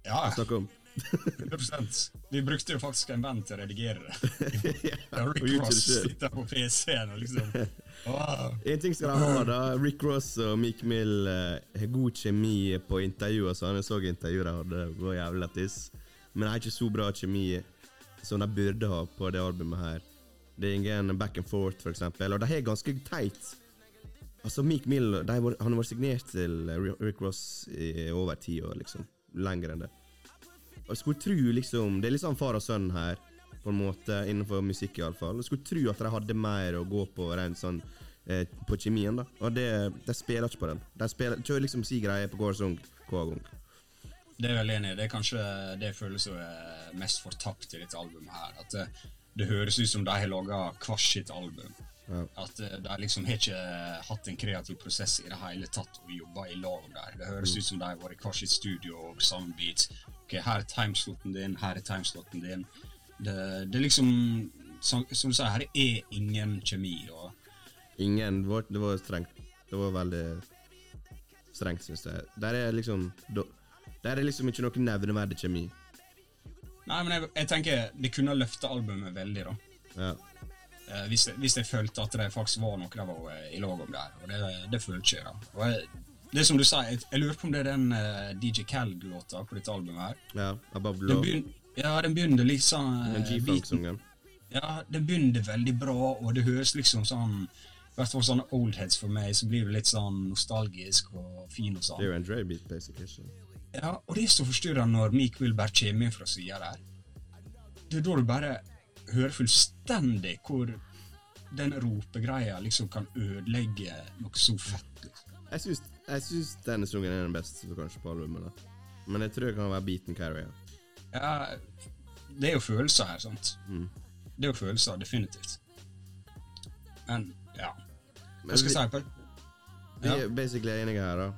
Ja, Snakk om. 100 Vi brukte jo faktisk en venn til å redigere det. (laughs) Ja, Rick Ross sitter på PC-en og liksom wow. En ting skal de ha, da. Rick Ross og Meek Mill eh, har god kjemi på intervjuer. Så han så intervjuet de hadde, var jævlig lættis. Men de har ikke så bra kjemi som de burde ha på det albumet her. Det er ingen back and forth, for eksempel, og de er ganske teit. Altså, Meek Mill har han har vært signert til Rick Ross i over ti år, liksom. Lenger enn det. Og jeg skulle tro, liksom Det er litt sånn far og sønn her, på en måte, innenfor musikk, iallfall. Jeg skulle tro at de hadde mer å gå på rent sånn eh, på kjemien, da. Og det, de spiller ikke på den. De spiller, kjører liksom si greie på hver sang hver gang. Det er veldig enig. Det er kanskje det jeg føler som er mest fortapt i dette albumet her. At det, det høres ut som de har laga hvert sitt album. Ja. At eh, de liksom har ikke hatt en kreativ prosess i det hele tatt og jobba i lag der. Det høres ut som de har vært i hvert sitt studio og sammen beat. Ok, her er timeslotten din, her er timeslotten din. Det, det er liksom som, som du sier, her er ingen kjemi. Ingen det var, det var strengt. Det var veldig strengt, syns jeg. Der er liksom Der er liksom ikke noe nevneverdig kjemi. Nei, men jeg, jeg tenker det kunne løfta albumet veldig, da. Ja. Eh, hvis, jeg, hvis jeg følte at det faktisk var noe de var eh, i lag om der. Og det, det følte jeg. da. Og jeg, det er som du sier, jeg, jeg lurer på om det er den uh, DJ Khaled-låta på dette albumet her. ja Above Law. ja, den begynner sånn eh, Den G-funk-sangen. Ja, den begynner veldig bra, og det høres liksom sånn I hvert fall sånne oldheads for meg, så blir det litt sånn nostalgisk og fin og sånn. Det er jo en Dre-beat, basically. Så. Ja, og det er så forstyrrende når Meek Wilbert kommer inn fra sida der. Det er da du bare hører fullstendig hvor den ropegreia liksom kan ødelegge noe så fett. liksom. Jeg syns, jeg syns denne sangen er den beste kanskje på albumet. da. Men jeg tror det kan være Beaten Carrier. Ja. Det er jo følelser her, sant? Mm. Det er jo følelser, definitivt. Men, ja. Men Hva skal jeg si? på vi er basically enige her, da.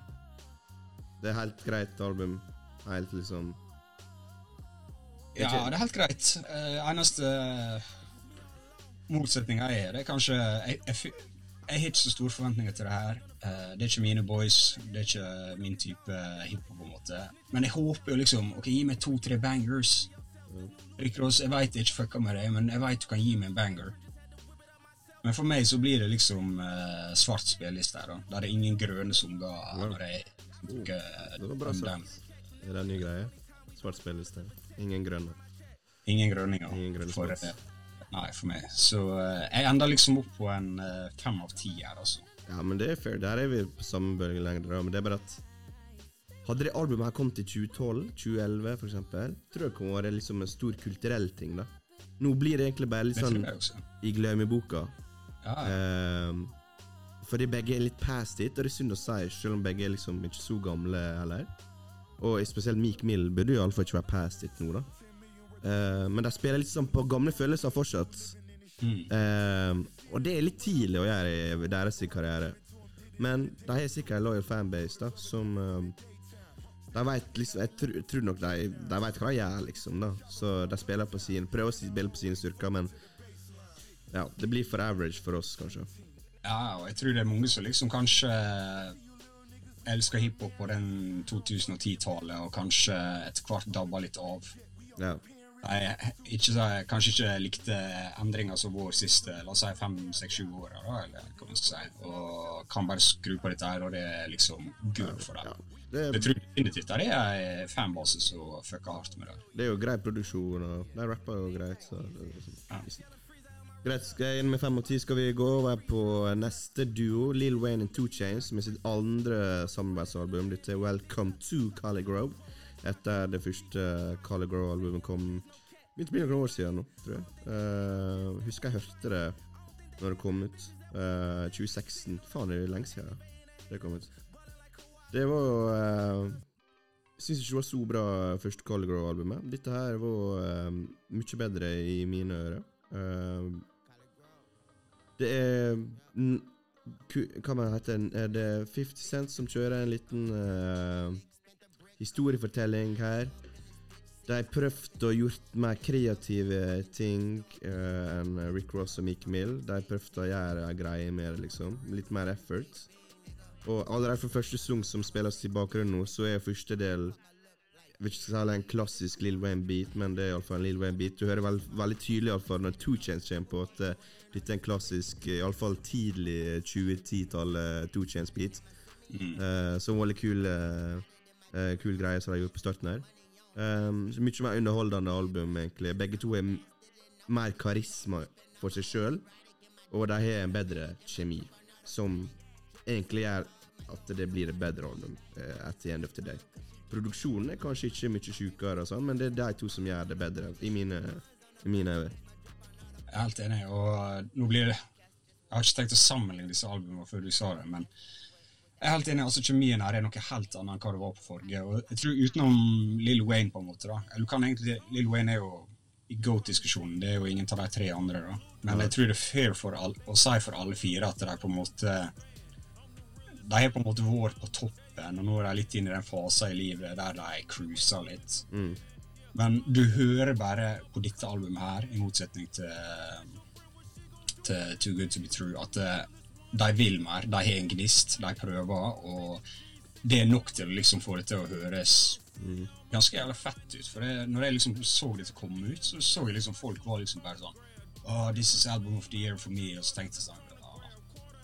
Det er helt greit album. Helt liksom Ja, det er helt greit. Uh, eneste motsetninga jeg har, det er kanskje jeg, jeg, jeg har ikke så store forventninger til det her. Eh, det er ikke mine boys, det er ikke min type hiphop, på en måte. Men jeg håper jo liksom Ok, gi meg to-tre bangers. Rick Ross, jeg veit jeg ikke fucka med deg, men jeg veit du kan gi meg en banger. Men for meg så blir det liksom uh, svart spilleliste her, da. Der det er ingen grønne sanger når jeg snakker bra om dem. Er det en ny greie? Svart spilleliste. Ingen grønne. Ingen grønninger. Ingen grønne for, eh, nei, for meg. Så eh, jeg ender liksom opp på en eh, fem av ti her, altså. Ja, men det er fair. Der er vi på samme bølgelengde. da, Men det er bare at Hadde det albumet her kommet i 2012, 2011 for eksempel, tror jeg det kunne vært liksom en stor kulturell ting. da. Nå blir det egentlig bare litt sånn i glemmeboka. Ja, ja. Ehm, fordi begge er litt past it, og det er synd å si, selv om begge er liksom ikke så gamle heller. Og spesielt Meek Mill burde iallfall ikke være past it nå, da. Ehm, men de spiller litt sånn på gamle følelser fortsatt. Mm. Ehm, og det er litt tidlig å gjøre i deres karriere. Men de har sikkert en loyal fanbase, da, som ehm, De vet liksom Jeg tror, tror nok de, de vet hva de gjør, liksom. da Så de spiller på sin prøver å spille på sine styrker, men ja, det blir for average for oss, kanskje. ja, og jeg tror det er mange som liksom kanskje elsker hiphop på den 2010-tallet, og kanskje etter hvert dabba litt av. Ja. Jeg, ikke, så- kanskje ikke likte endringer som vår siste la oss si fem, seks, sju år, eller hva man skal si, og kan bare skru på dette her, og det er liksom gull for ja. det, Det, Jeg tror definitivt det er en fanbase som fucker hardt med det. det er jo grei produksjon, og de rapper jo greit. Så er liksom, Ja. Greit, skal inn med fem og ti, skal vi gå over på neste duo, Lil Wayne and Two Chains, med sitt andre samarbeidsalbum. Dette er Welcome to Collie Grove. Etter det første Color Grow-albumet kom Begynte å bli noen år siden nå, tror jeg. Uh, husker jeg hørte det når det kom ut. Uh, 2016. Faen, det er lenge siden det kom ut. Det var jo uh, Syns ikke det var så bra første Color Grow-albumet. Dette her var uh, mye bedre i mine ører. Uh, det er Hva man heter det? Er det 50 Cent som kjører en liten eh, historiefortelling her? De prøvd å gjort mer kreative ting uh, enn Rick Ross og Meek Mill. De prøvd å gjøre greier mer, liksom. Litt mer effort. Og allerede fra første sang som spilles i bakgrunnen nå, så er første del jeg vil ikke si en klassisk Lil Wayne-beat, men det er iallfall en Lil Wayne-beat. Du hører veld, veldig tydelig i alle fall når Two Chains kommer på at eh, dette er en klassisk, eh, iallfall tidlig 2010-tallet Two Chains-beat. Eh, som var litt kul, eh, eh, kul greie som de har gjort på starten her. Um, så mye mer underholdende album, egentlig. Begge to er mer karisma for seg sjøl, og de har en bedre kjemi, som egentlig gjør at det blir et bedre album uh, at the end of the day. Produksjonen er kanskje ikke mye sjukere, sånn, men det er de to som gjør det bedre, i mine øyne. Jeg er helt enig, og nå blir det Jeg har ikke tenkt å sammenligne disse albumene før du sa det, men jeg er helt enig, altså kjemien her er noe helt annet enn hva det var på forrige. Og jeg tror utenom Lill Wayne, på en måte, da Eller du kan egentlig Lill Wayne er jo i GOAT-diskusjonen, det er jo ingen av de tre andre, da. Men jeg tror det er fair for all, å si for alle fire at de på en måte De har på en måte vært på toppen, og nå er de litt inne i den fasen i livet der de cruiser litt. Mm. Men du hører bare på dette albumet her, i motsetning til, til Too Good To Be True, at eh, de vil mer. De har en gnist, de prøver, og det er nok til å liksom få det til å høres ganske jævla fett ut. For det, når jeg liksom så dette komme ut, så så jeg liksom folk var liksom bare sånn Oh, this is album of the year for me. Og så tenkte jeg sånn ah,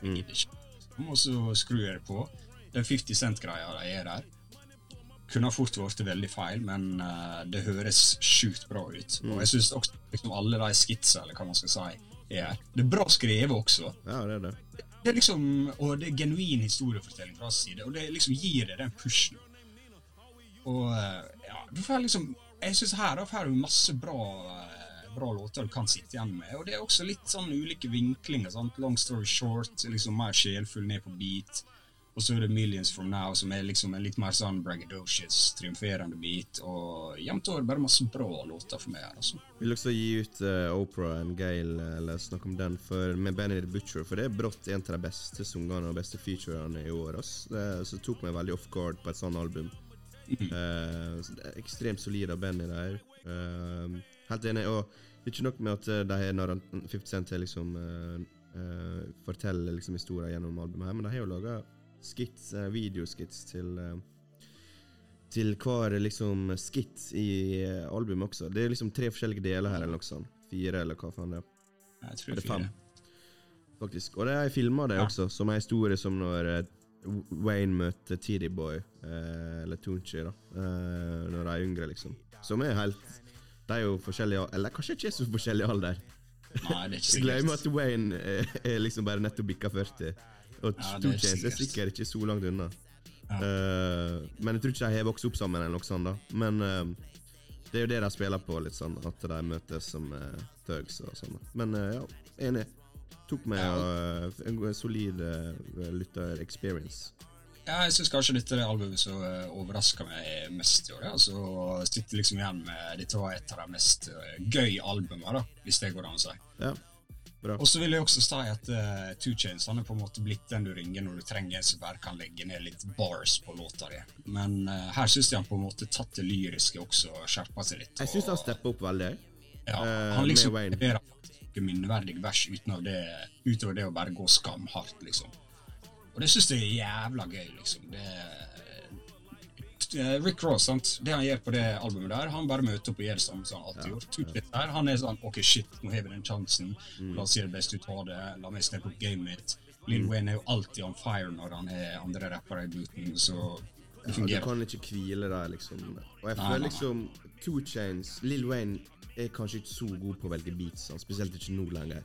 mm. Og så skrur jeg det på. Den 50 Cent-greia de er der kunne fort blitt veldig feil, men uh, det høres sjukt bra ut. Og jeg syns også liksom, alle de skitsa, eller hva man skal si, er Det er bra skrevet også. Ja, det er det. Det er liksom, Og det er genuin historiefortelling fra hans side, og det liksom gir deg den pushen. Og eh, ja, du får liksom Jeg syns her da får du masse bra, eh, bra låter du kan sitte igjen med. Og det er også litt sånn ulike vinklinger. sant? Long story short, liksom mer sjelfull ned på beat. Og så er det Millions From Now, som er liksom en litt mer sånn braggadocious, triumferende beat. Og jevnt over bare masse bra låter for meg her, altså. Vil også gi ut uh, Oprah and Gail, eh, eller snakke om den, for, med the Butcher. For det er brått en av de beste sangene og beste featurene i år. ass. Så det tok meg veldig off guard på et sånt album. uh, så det er ekstremt solid av Benny der. Uh, helt enig. Og ikke nok med at eh, de har når 50 Cent liksom eh, eh, forteller liksom historier gjennom albumet her, men de har jo laga skits, eh, videoskits til eh, til hver liksom skits i eh, albumet også. Det er liksom tre forskjellige deler her, eller noe sånt. Fire, eller hva faen det er. Jeg tror Eller fire. Faktisk. Og det er filma det Ja. også, som er historie som når Wayne møter Tiddy Boy, eh, eller Tunchi, da, eh, når de er yngre, liksom. Som er helt De er jo forskjellige Eller kanskje ikke så forskjellig alder. Nei, det er ikke (laughs) Glem at. Wayne er, er liksom bare nettopp bikka 40. Og Two Chainz er sikkert. ikke så langt unna. Eh, men jeg tror ikke de har vokst opp sammen, eller noe sånt. da Men uh, det er jo det de spiller på, litt sånn at de møtes som uh, thugs og sånn. Men uh, ja, enig. Tok meg Ja. en solid uh, lytter-experience. Ja, jeg syns kanskje dette er det albumet som uh, overraska meg mest i år. Ja. Så sitter liksom igjen med Dette var et av de mest uh, gøy albumene, da, hvis det går an å si. Ja, bra. Og så vil jeg også si at uh, Two Chainz han er på en måte blitt den du ringer når du trenger så bare kan legge ned litt bars på låta di. Men uh, her syns jeg han på en måte tatt det lyriske også, og skjerpa seg litt. Jeg syns han og- stepper opp veldig. ja, eh, Han liksom leverer faktisk minneverdig vers utover det, utover det å bare gå skamhardt, liksom. Og det syns jeg er jævla gøy, liksom. Det Rick Ross, sant? det han gjør på det albumet der, han bare møter opp og gjør det samme som han alltid gjort. Ja. der, Han er sånn OK, shit, nå har vi den sjansen. Mm. La oss gjøre det beste ut av det. La meg steppe opp gamet mitt. Lil Wayne er jo alltid on fire når han er andre rappere i booten, så det Ja, du kan ikke hvile der, liksom. Og jeg føler liksom Two Chains Lill Wayne er kanskje ikke så god på å velge beats, spesielt ikke nå lenger.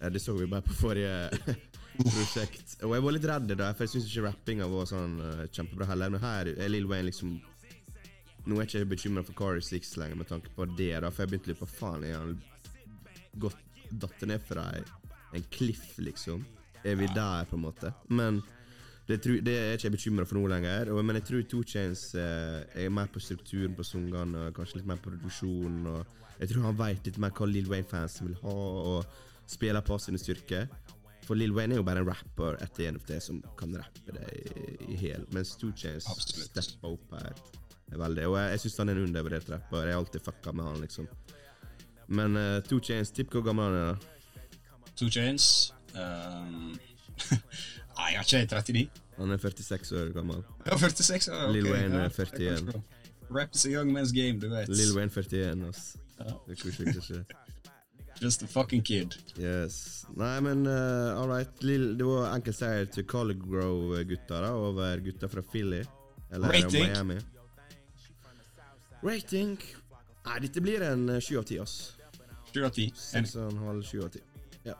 Eh, Det så vi bare på forrige (laughs) prosjekt. Og jeg var litt redd da, for jeg syns ikke rappinga var sånn uh, kjempebra heller. Men her er Lill Wayne liksom Nå er jeg ikke bekymra for Carter Six lenger med tanke på det, da, for jeg begynte litt på faen er han gått datt ned fra ei- en cliff, liksom. Er vi der, på en måte? Men det, tru, det er ikke jeg bekymra for nå lenger. Og, men jeg tror Two Chains eh, er mer på strukturen på sangene, kanskje litt mer på produksjonen. Og jeg tror han veit litt mer hva Lill Wayne-fansen vil ha, og spiller på sine styrker. For Lill Wayne er jo bare en rapper etter en av det som kan rappe det i, i hel. Mens Two Chains stepper opp her er veldig. Og jeg, jeg syns han er en undervurdert rapper. Jeg har alltid fucka med han, liksom. Men uh, Two Chains, tipp hvor gammel han er. da Two Chains um, (laughs) Nei, jeg har ikke 39. Han er 46 år gammel. Ja, 46. år, ok, Lil Wayne er 41. Rap is a young man's game, du vet. Lill Wayne 41, ass. Ja. Det er koselig, ikke? Just a fucking kid. Yes. Nei, men uh, all right. Det var enkel seier til College Grove-gutta da, over gutta fra Philly. Eller Rating? Miami. Rating Nei, dette blir en eh, sju av ti, ass. Sju av ti. Enig. 6,5, 7 av 10. Ja.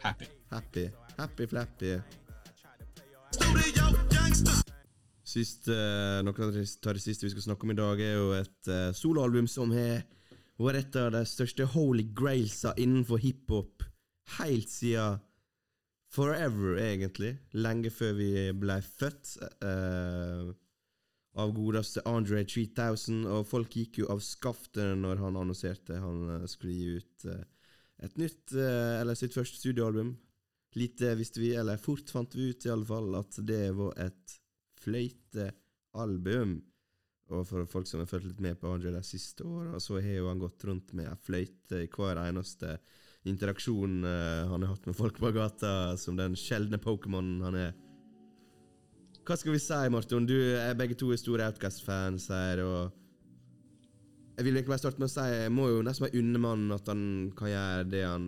Happy. Happy. Happy flappy. Studio. Sist, eh, noe av det, siste vi skal snakke om i dag, er jo et uh, soloalbum som har vært et av de største holy grailsa innenfor hiphop helt siden forever, egentlig. Lenge før vi ble født. Uh, av godeste Andre 3000, og folk gikk jo av skaftet når han annonserte han eh, skulle gi ut eh, et nytt, eller sitt første studioalbum. Lite visste vi, eller fort fant vi ut i alle fall, at det var et fløytealbum. Og for folk som har fulgt litt med på Andre de siste åra, så har jo han gått rundt med ei fløyte i hver eneste interaksjon eh, han har hatt med folk på gata, som den sjeldne Pokémonen han er. Hva skal vi si, Marton? Du er begge to store Outcast-fans her, og Jeg vil egentlig bare starte med å si Jeg må jo nesten være unne mannen at han kan gjøre det han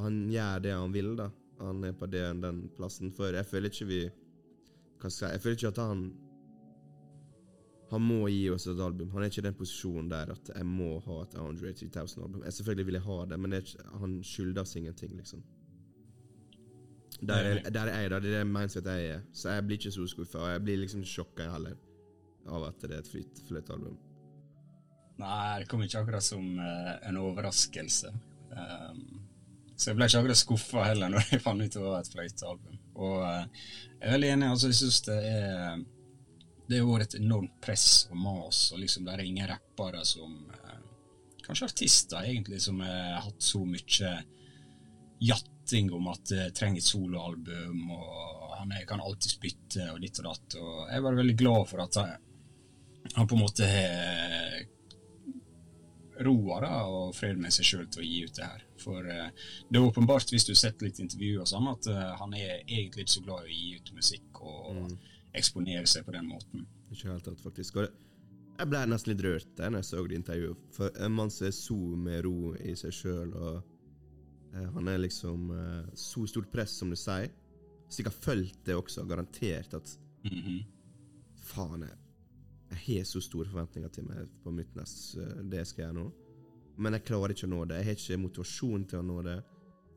Han gjør det han vil, da. Han er på den, den plassen. For jeg føler ikke vi Hva skal jeg Jeg føler ikke at han Han må gi oss et album. Han er ikke i den posisjonen der at jeg må ha et Andre 3000-album. Jeg Selvfølgelig vil jeg ha det, men det ikke, han skylder oss ingenting, liksom. Der er, der er jeg, da. Det er det mindset jeg er. Så jeg blir ikke så skuffa. Og jeg blir liksom sjokka heller av at det er et flyt- fløytealbum. Nei, det kom ikke akkurat som uh, en overraskelse. Um, så jeg ble ikke akkurat skuffa heller når jeg fant ut det var et fløytealbum. Og eh, jeg er veldig enig. altså Jeg syns det er Det har vært et enormt press og mas, og liksom det er ingen rappere som eh, Kanskje artister, egentlig, som har hatt så mye jatting om at de trenger et soloalbum, og han er, kan alltid spytte og ditt og datt. Og jeg er bare veldig glad for at han, han på en måte har roa da, og fred med seg sjøl til å gi ut det her. For eh, det er åpenbart, hvis du har sett litt intervjuer og sånn, at eh, han er egentlig ikke så glad i å gi ut musikk og eksponere seg på den måten. Ikke helt tatt, faktisk. Jeg ble nesten litt rørt da jeg så det intervjuet. For en mann som er så med ro i seg sjøl, og eh, han er liksom eh, så stort press, som du sier. Sikkert fulgt det også, garantert at Mhm. faen, jeg, jeg har så store forventninger til meg på mitt nest, eh, det jeg skal gjøre nå. Men jeg klarer ikke å nå det. Jeg har ikke motivasjon til å nå det.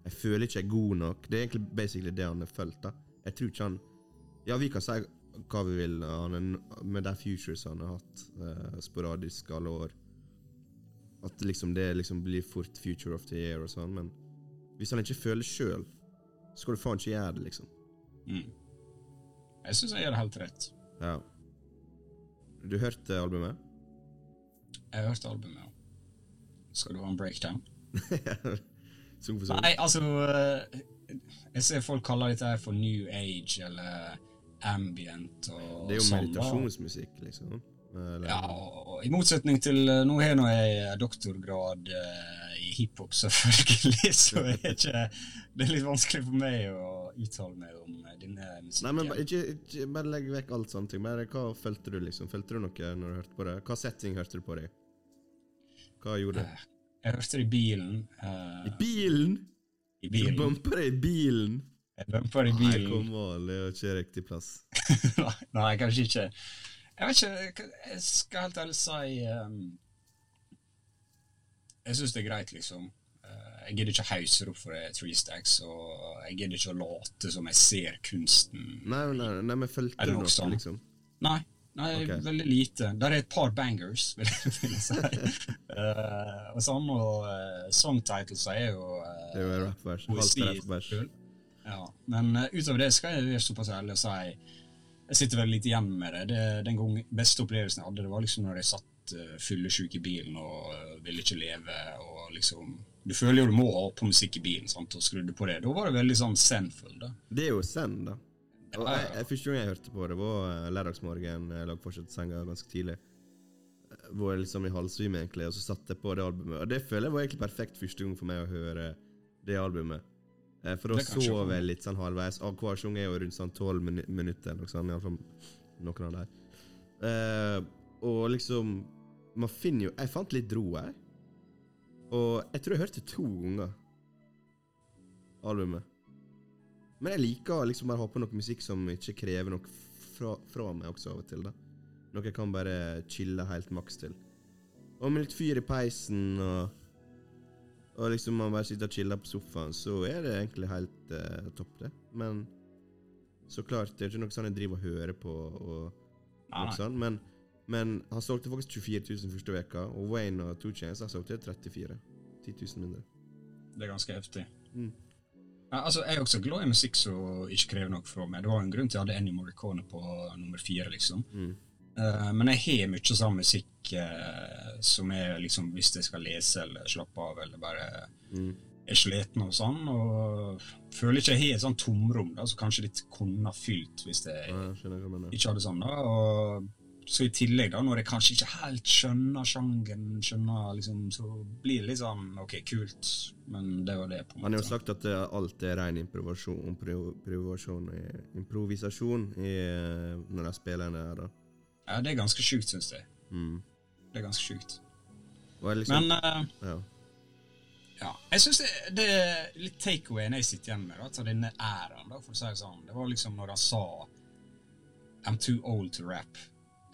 Jeg føler ikke jeg er god nok. Det er egentlig basically det han har følt. da Jeg tror ikke han Ja, vi kan si hva vi vil han med de futures han har hatt eh, sporadisk alle år. At liksom det liksom blir fort future of the year og sånn, men hvis han ikke føler sjøl, så skal du faen ikke gjøre det, liksom. Mm. Jeg syns jeg gjør det helt rett. Ja. Du hørte albumet? Jeg hørte albumet, ja. Skal du ha en breakdown? (laughs) Nei, altså eh, Jeg ser folk kaller dette her for new age eller ambient og Det er jo sånn, meditasjonsmusikk, liksom. Eller, Ja, og i motsetning til eh, Nå har nå jeg doktorgrad eh, i hiphop, (laughs) selvfølgelig, så er ikke, det er litt vanskelig for meg å uttale meg om eh, denne musikken. Nei, men ikke, ikke, bare legg vekk alt ting. Bare hva følte du, liksom? Følte du noe når du hørte på det? Hva setting hørte du på det? Hva gjorde du? Eh, Jeg hørte det i bilen. Uh, I bilen? I Du bumper det i bilen? Jeg bumper i Nei, kom an, det er ikke riktig plass. (laughs) nei, kanskje ikke. Jeg vet ikke, jeg skal helt ærlig si um, Jeg syns det er greit, liksom. Eh, jeg gidder ikke hause opp for Three Stacks, og jeg gidder ikke å late som jeg ser kunsten. Nei, nei, nei men Er du noe, sånn? liksom? Nei, nei okay. veldig lite. Der er et par bangers, vil jeg, si. uh, (laughs) og og uh, songtitles er jo uh, Det er jo rappvers. Halvt rappvers. Ja, men uh, utover det skal jeg være såpass ærlig og si jeg sitter veldig litt igjen med det. det. Den gang, beste opplevelsen jeg hadde, det var liksom når jeg satt uh, fyllesyk i bilen og uh, ville ikke leve. og liksom, Du føler jo du må ha på musikk i bilen, sant, og skrudde på det. Da var det veldig sånn zen-full. da. Det er jo Zen, da. Og jeg, jeg, første gang jeg hørte på det, var uh, lørdagsmorgen. Jeg lå fortsatt senga ganske tidlig. Eh, Var liksom i halvsvime, egentlig, og så satte jeg på det albumet. Og det føler jeg var egentlig perfekt første gang for meg å høre det albumet. Eh, For da sove jeg litt sånn halvveis. Og hver sang er jo rundt sånn tolv minu minutter, eller noe sånt. Iallfall noen av dem. Uh, og liksom Man finner jo Jeg fant litt ro her. Og jeg tror jeg hørte to ganger albumet. Men jeg liker å liksom bare ha på noe musikk som ikke krever noe fra, fra meg også av og til. da Noe jeg kan bare chille helt maks til. Og med litt fyr i peisen og og liksom man bare sitter og chiller på sofaen, så er det egentlig helt uh, topp, det. Men så klart, det er ikke noe sånn jeg driver og hører på, og noe sånt, men, men han solgte faktisk 24 000 første veka, og Wayne og Two Chains har solgt 34 10 000 mindre. Det er ganske heftig. Mm. Ja, altså, Jeg er også glad i musikk som ikke krever noe fra meg. Det var en grunn til at jeg hadde Annie Morricone på nummer fire. liksom. Mm. Eh, men jeg har mye sånn musikk uh, som er liksom hvis jeg skal lese eller slappe av eller bare Mm. er sliten og sånn. Og føler ikke jeg har et sånt tomrom da, som kanskje litt kunne fylt hvis jeg Ja, jeg ikke hadde sånn. da, og så i tillegg, da, når jeg kanskje ikke helt skjønner sjangeren, skjønner liksom, så blir det litt sånn OK, kult, men det var det, på en måte. Han har jo sagt at det alt er ren improvisasjon, improvisasjon, improvisasjon i, eh, når de spiller ned her, da. Ja, det er ganske sjukt, syns jeg. Mm. Det er ganske sjukt. Liksom, Men uh, ja. ja, jeg syns det, det er litt takeawayen jeg sitter igjen med, da, til denne æraen, da, for å si det sånn. Det var liksom når han sa I'm too old to rap.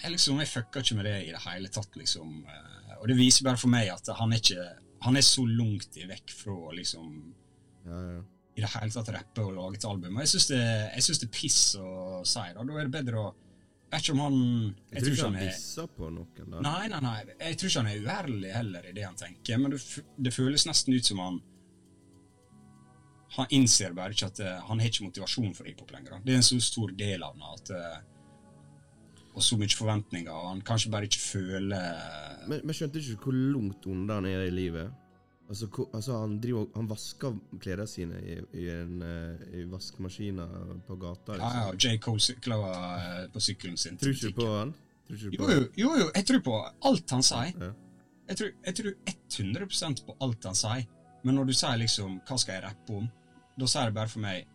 Jeg liksom, jeg fucka ikke med det i det hele tatt, liksom. eh, Og det viser bare for meg at han er ikke Han er så langt vekk fra liksom ja, ja. i det hele tatt rappe og lage et album. Og jeg syns det, jeg synes det er piss å si. Da Da er det bedre å vet ikke om han Jeg tror ikke han pisser på noen, da. Nei, nei, nei. Jeg tror ikke han er uærlig heller i det han tenker, men det, det føles nesten ut som han Han innser bare ikke at eh, han har ikke motivasjon for hiphop lenger. Det er en så stor del av at eh, Og så mye forventninger, og han kanskje bare ikke føler Men, men skjønte ikke hvor langt unna han er i livet. Altså, altså Han driver Han vasker klærne sine i, i, en, eh, i vaskemaskina på gata. Ja, ja, Liksom. J. Cole sykla eh, på sykkelen sin. Tror ikke du på han? Tror ikke Jo, på jo, jo, jo, jeg tror på alt han sier. Ja. Jeg tror, jeg tror 100% på alt han sier. Men når du sier liksom 'hva skal jeg rappe om', da sier det bare for meg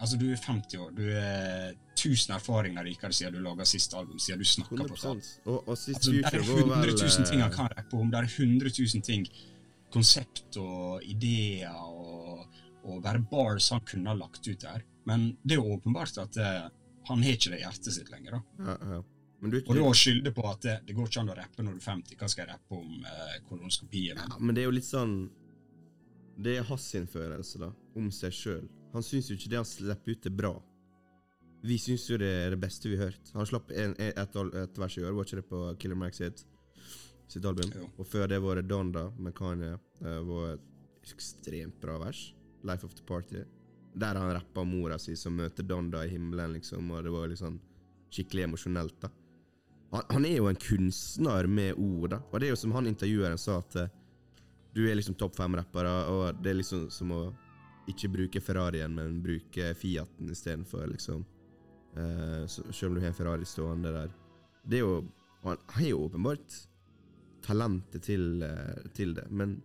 Altså, du er 50 år, du er 1000 erfaringer rikere siden du laga siste album, siden du snakka på 100 tall. Og, og sist Altså, det er 100 000 ting han eh, kan rappe om. Det er 100 000 ting. Konsept og ideer og, og bare bars han kunne ha lagt ut der. Men det er jo åpenbart at eh, han har ikke det i hjertet sitt lenger. da. ja, ja. Men du, Og da skylde på at det, det går ikke an å rappe når du er 50, hva skal jeg rappe om eh, kolonoskopi? Ja, men det er jo litt sånn Det er hans innførelse da om seg sjøl. Han syns jo ikke det han slipper ut, er bra. Vi syns jo det er det beste vi har hørt. Han slapp en, et, et, et vers i år, var ikke det på Killer Max sitt, sitt album? Jo. Og før det var det Donda med Kanye. Det var et ekstremt bra vers. Life of the Party. Der han rappa mora si som møter Donda i himmelen, liksom, og det var liksom skikkelig emosjonelt, da. Han, han er jo en kunstner med ord, da. Og det er jo som han intervjueren sa, at eh, du er liksom topp fem-rappere, og det er liksom som å ikke bruke Ferrarien, men bruke Fiaten istedenfor, liksom. Uh, selv om du har en Ferrari stående der. Det er jo Han har jo åpenbart talentet til, eh, til det, men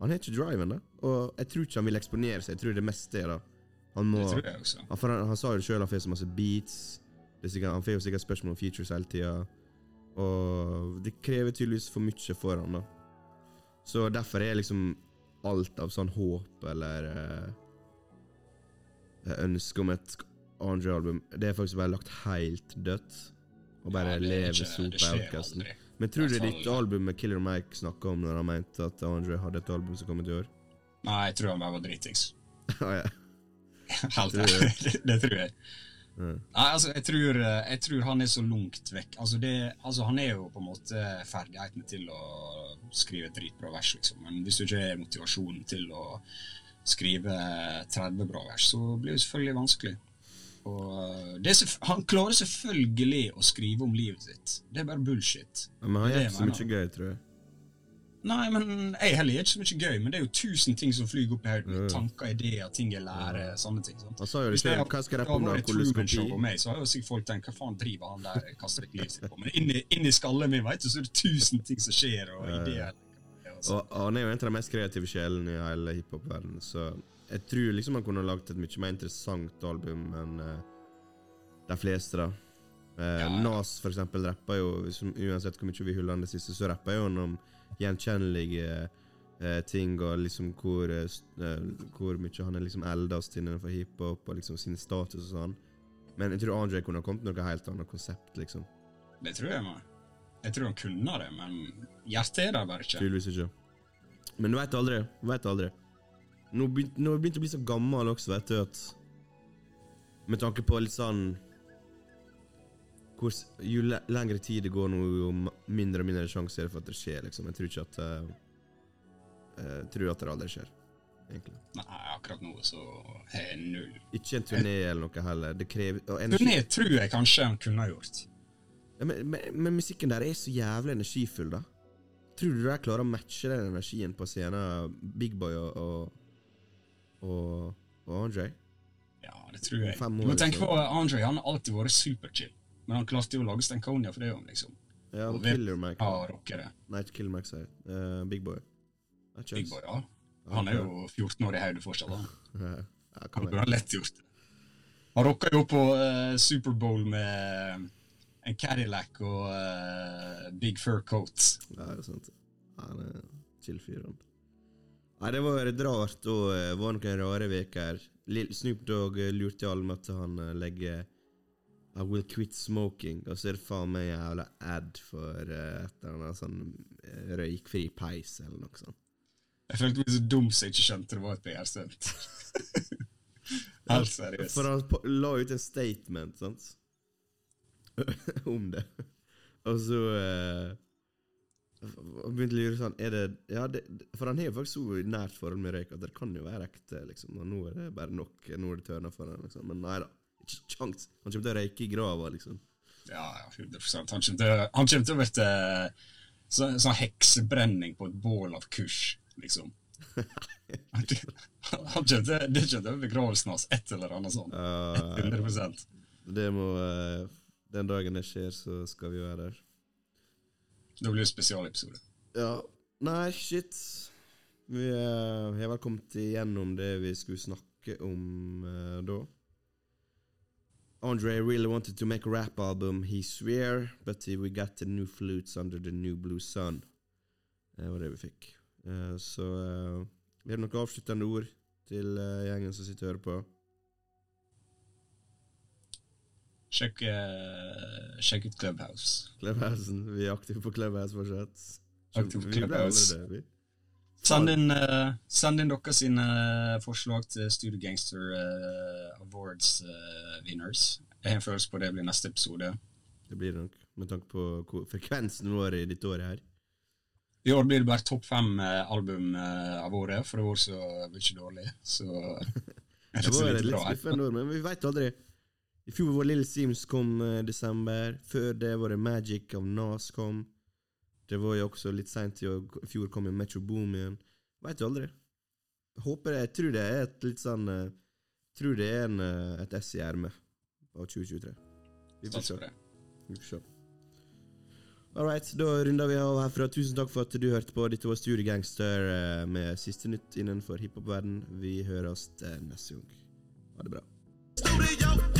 han har ikke driven, da. Og jeg tror ikke han vil eksponere seg. Jeg tror det meste er da Han må Det tror også. han, han, han sa jo sjøl han får så masse beats. Det er sikkert, han får jo sikkert spørsmål om features hele tida. Og det krever tydeligvis for mye for han da. Så derfor er liksom alt av sånn håp eller eh, ønske om et Andre-album Det er faktisk bare lagt helt dødt. Og bare Ja, leve ikke- sop det på skjer outcasten. Men tror du Hvertfall- ditt album med Killer Mike snakka om når han mente at Andre hadde et album som kom ut i år? Nei, jeg tror han bare var dritings. (laughs) Ah, ja. (laughs) Helt ærlig. Det, (laughs) det tror jeg. Mm. Nei, altså, jeg tror, eh, jeg tror han er så langt vekk. Altså, det, altså, han er jo på en måte ferdighetene til å skrive et dritbra vers, liksom. Men hvis du ikke har motivasjonen til å skrive 30 bra vers, så blir det selvfølgelig vanskelig. Og eh, det han klarer selvfølgelig å skrive om livet sitt. Det er bare bullshit. Men han gjør ikke så mye gøy, tror jeg. Nei, men jeg heller gjør ikke så mye gøy, men det er jo tusen ting som flyr opp i hodet Ja. Tanker, ideer, ting jeg lærer, sånne ting. sant? Altså, Hvis jeg Hva skal rappe om, da? Koloskopi? Meg, så har jo sikkert folk tenkt hva faen driver han der kaster vekk livet sitt på? Men inni, inni skallen min vet du, så er det tusen ting som skjer, og ideer. Og og han er jo en av de mest kreative sjelene i hele hiphop-verdenen, så jeg tror liksom han kunne lagd et mye mer interessant album enn eh, de fleste, da. Eh, Ja, ja. Nas, for eksempel, rapper jo som, Uansett hvor mye vi hyller han det siste, så rapper jo han om gjenkjennelige eh, ting, og liksom hvor, eh, eh, hvor mye han er liksom eldast innenfor hiphop, og liksom sin status og sånn. Men jeg tror Andre kunne ha kommet med noe helt annet konsept, liksom. Det tror jeg, man. Jeg tror han kunne det, men hjertet er der bare ikke. Tydeligvis ikke. Men du veit aldri. Du vet aldri. Nå begynte, nå har jeg begynt å bli så gammel også, vet du, at Med tanke på litt sånn hvor, Jo le lengre tid det går nå, jo mindre og mindre sjanse er det for at det skjer, liksom. Jeg tror ikke at eh, Jeg tror at det aldri skjer, egentlig. Nei, akkurat nå så er jeg null. Ikke en turné eller noe heller. Det krever Turné tror jeg kanskje han kunne ha gjort. Ja, men, men, men musikken der er så jævlig energifull, da. Tror du de klarer å matche den energien på scenen, Big Boy og, og, og, og Andre? Ja, det tror jeg. Fem Du må tenke på Andre, han har alltid vært superchill. Men han klarte jo å lage Stankonia for det òg, liksom. Ja, Og Killer Mac. Ja, rockere? Nei, ikke Killer Mac, sier. Eh, Big Boy. Big. Boy, ja. Han er jo 14 år i hodet fortsatt. Han, (laughs) Ja, ja, han burde ha lett gjort det. Han rocka jo på uh, Superbowl med en Cadillac og uh, big fur coat. Ja, det er sant. Han er chill fyr, han. Nei, det var litt rart, og det var noen rare uker. Snoop Dogg eh, lurte alle med at han eh, legger I will quit smoking, og så er det faen meg en jævla ad for eh, et eller annet sånn eh, røykfri peis eller noe sånt. Jeg følte meg så dum så jeg ikke skjønte det var et PR-stunt. (laughs) Helt seriøst. For han la ut en statement, sant? (laughs) Om det. Og så eh, og begynte å lure sånn er det, ja, det, For han har jo faktisk så nært forhold med røyk at det kan jo være ekte. liksom Og nå er det bare nok. Nå er det tørna for han liksom Men nei da. Ikke kjangs. Han kommer til å røyke i grava, liksom. Ja, ja, 100 Han kommer til, å- bli sånn sånn heksebrenning på et bål av kurs, liksom. (laughs) Han, kommer til, det kommer til å begravelsen hans, et eller annet sånt. Uh, 100% det må eh, Den dagen det skjer, så skal vi være der. Da blir det spesialepisode. Ja. Nei, shit. Vi eh, har vel kommet igjennom det vi skulle snakke om uh, da. Andre really wanted to make a rap album, he swear, but we got the new flutes under the new blue sun. Det var det vi fikk. Eh, så vi har noen avsluttende ord til eh, gjengen som sitter og hører på. Sjekk, eh, sjekk ut Clubhouse. Clubhousen. Vi er aktive på Clubhouse fortsatt. Aktiv på Clubhouse. det. Send inn, uh, send inn dere sine forslag til Studio Gangster uh, Awards uh, winners. Jeg har en følelse på det blir neste episode. Det blir det nok, med tanke på frekvensen vår i dette året her. I år blir det bare topp fem eh, album eh, av året, for det var så mye dårlig. Så (laughs) (laughs) Det var litt skuffende men vi veit aldri. I fjor var Little Sims kom i desember. Før det var det Magic av Nas kom. Det var jo også litt seint i år. I fjor kom jo Metro Boom igjen. Veit aldri. Håper Jeg tror det er et litt sånn eh, Tror det er en, eh, et ess i ermet av 2023. Vi får se. det. Vi får se. All right, da runder vi av herfra. Tusen takk for at du hørte på. Dette var Studio Gangster eh, med siste nytt innenfor hiphop-verden. Vi høres eh, neste gang. Ha det bra. Studio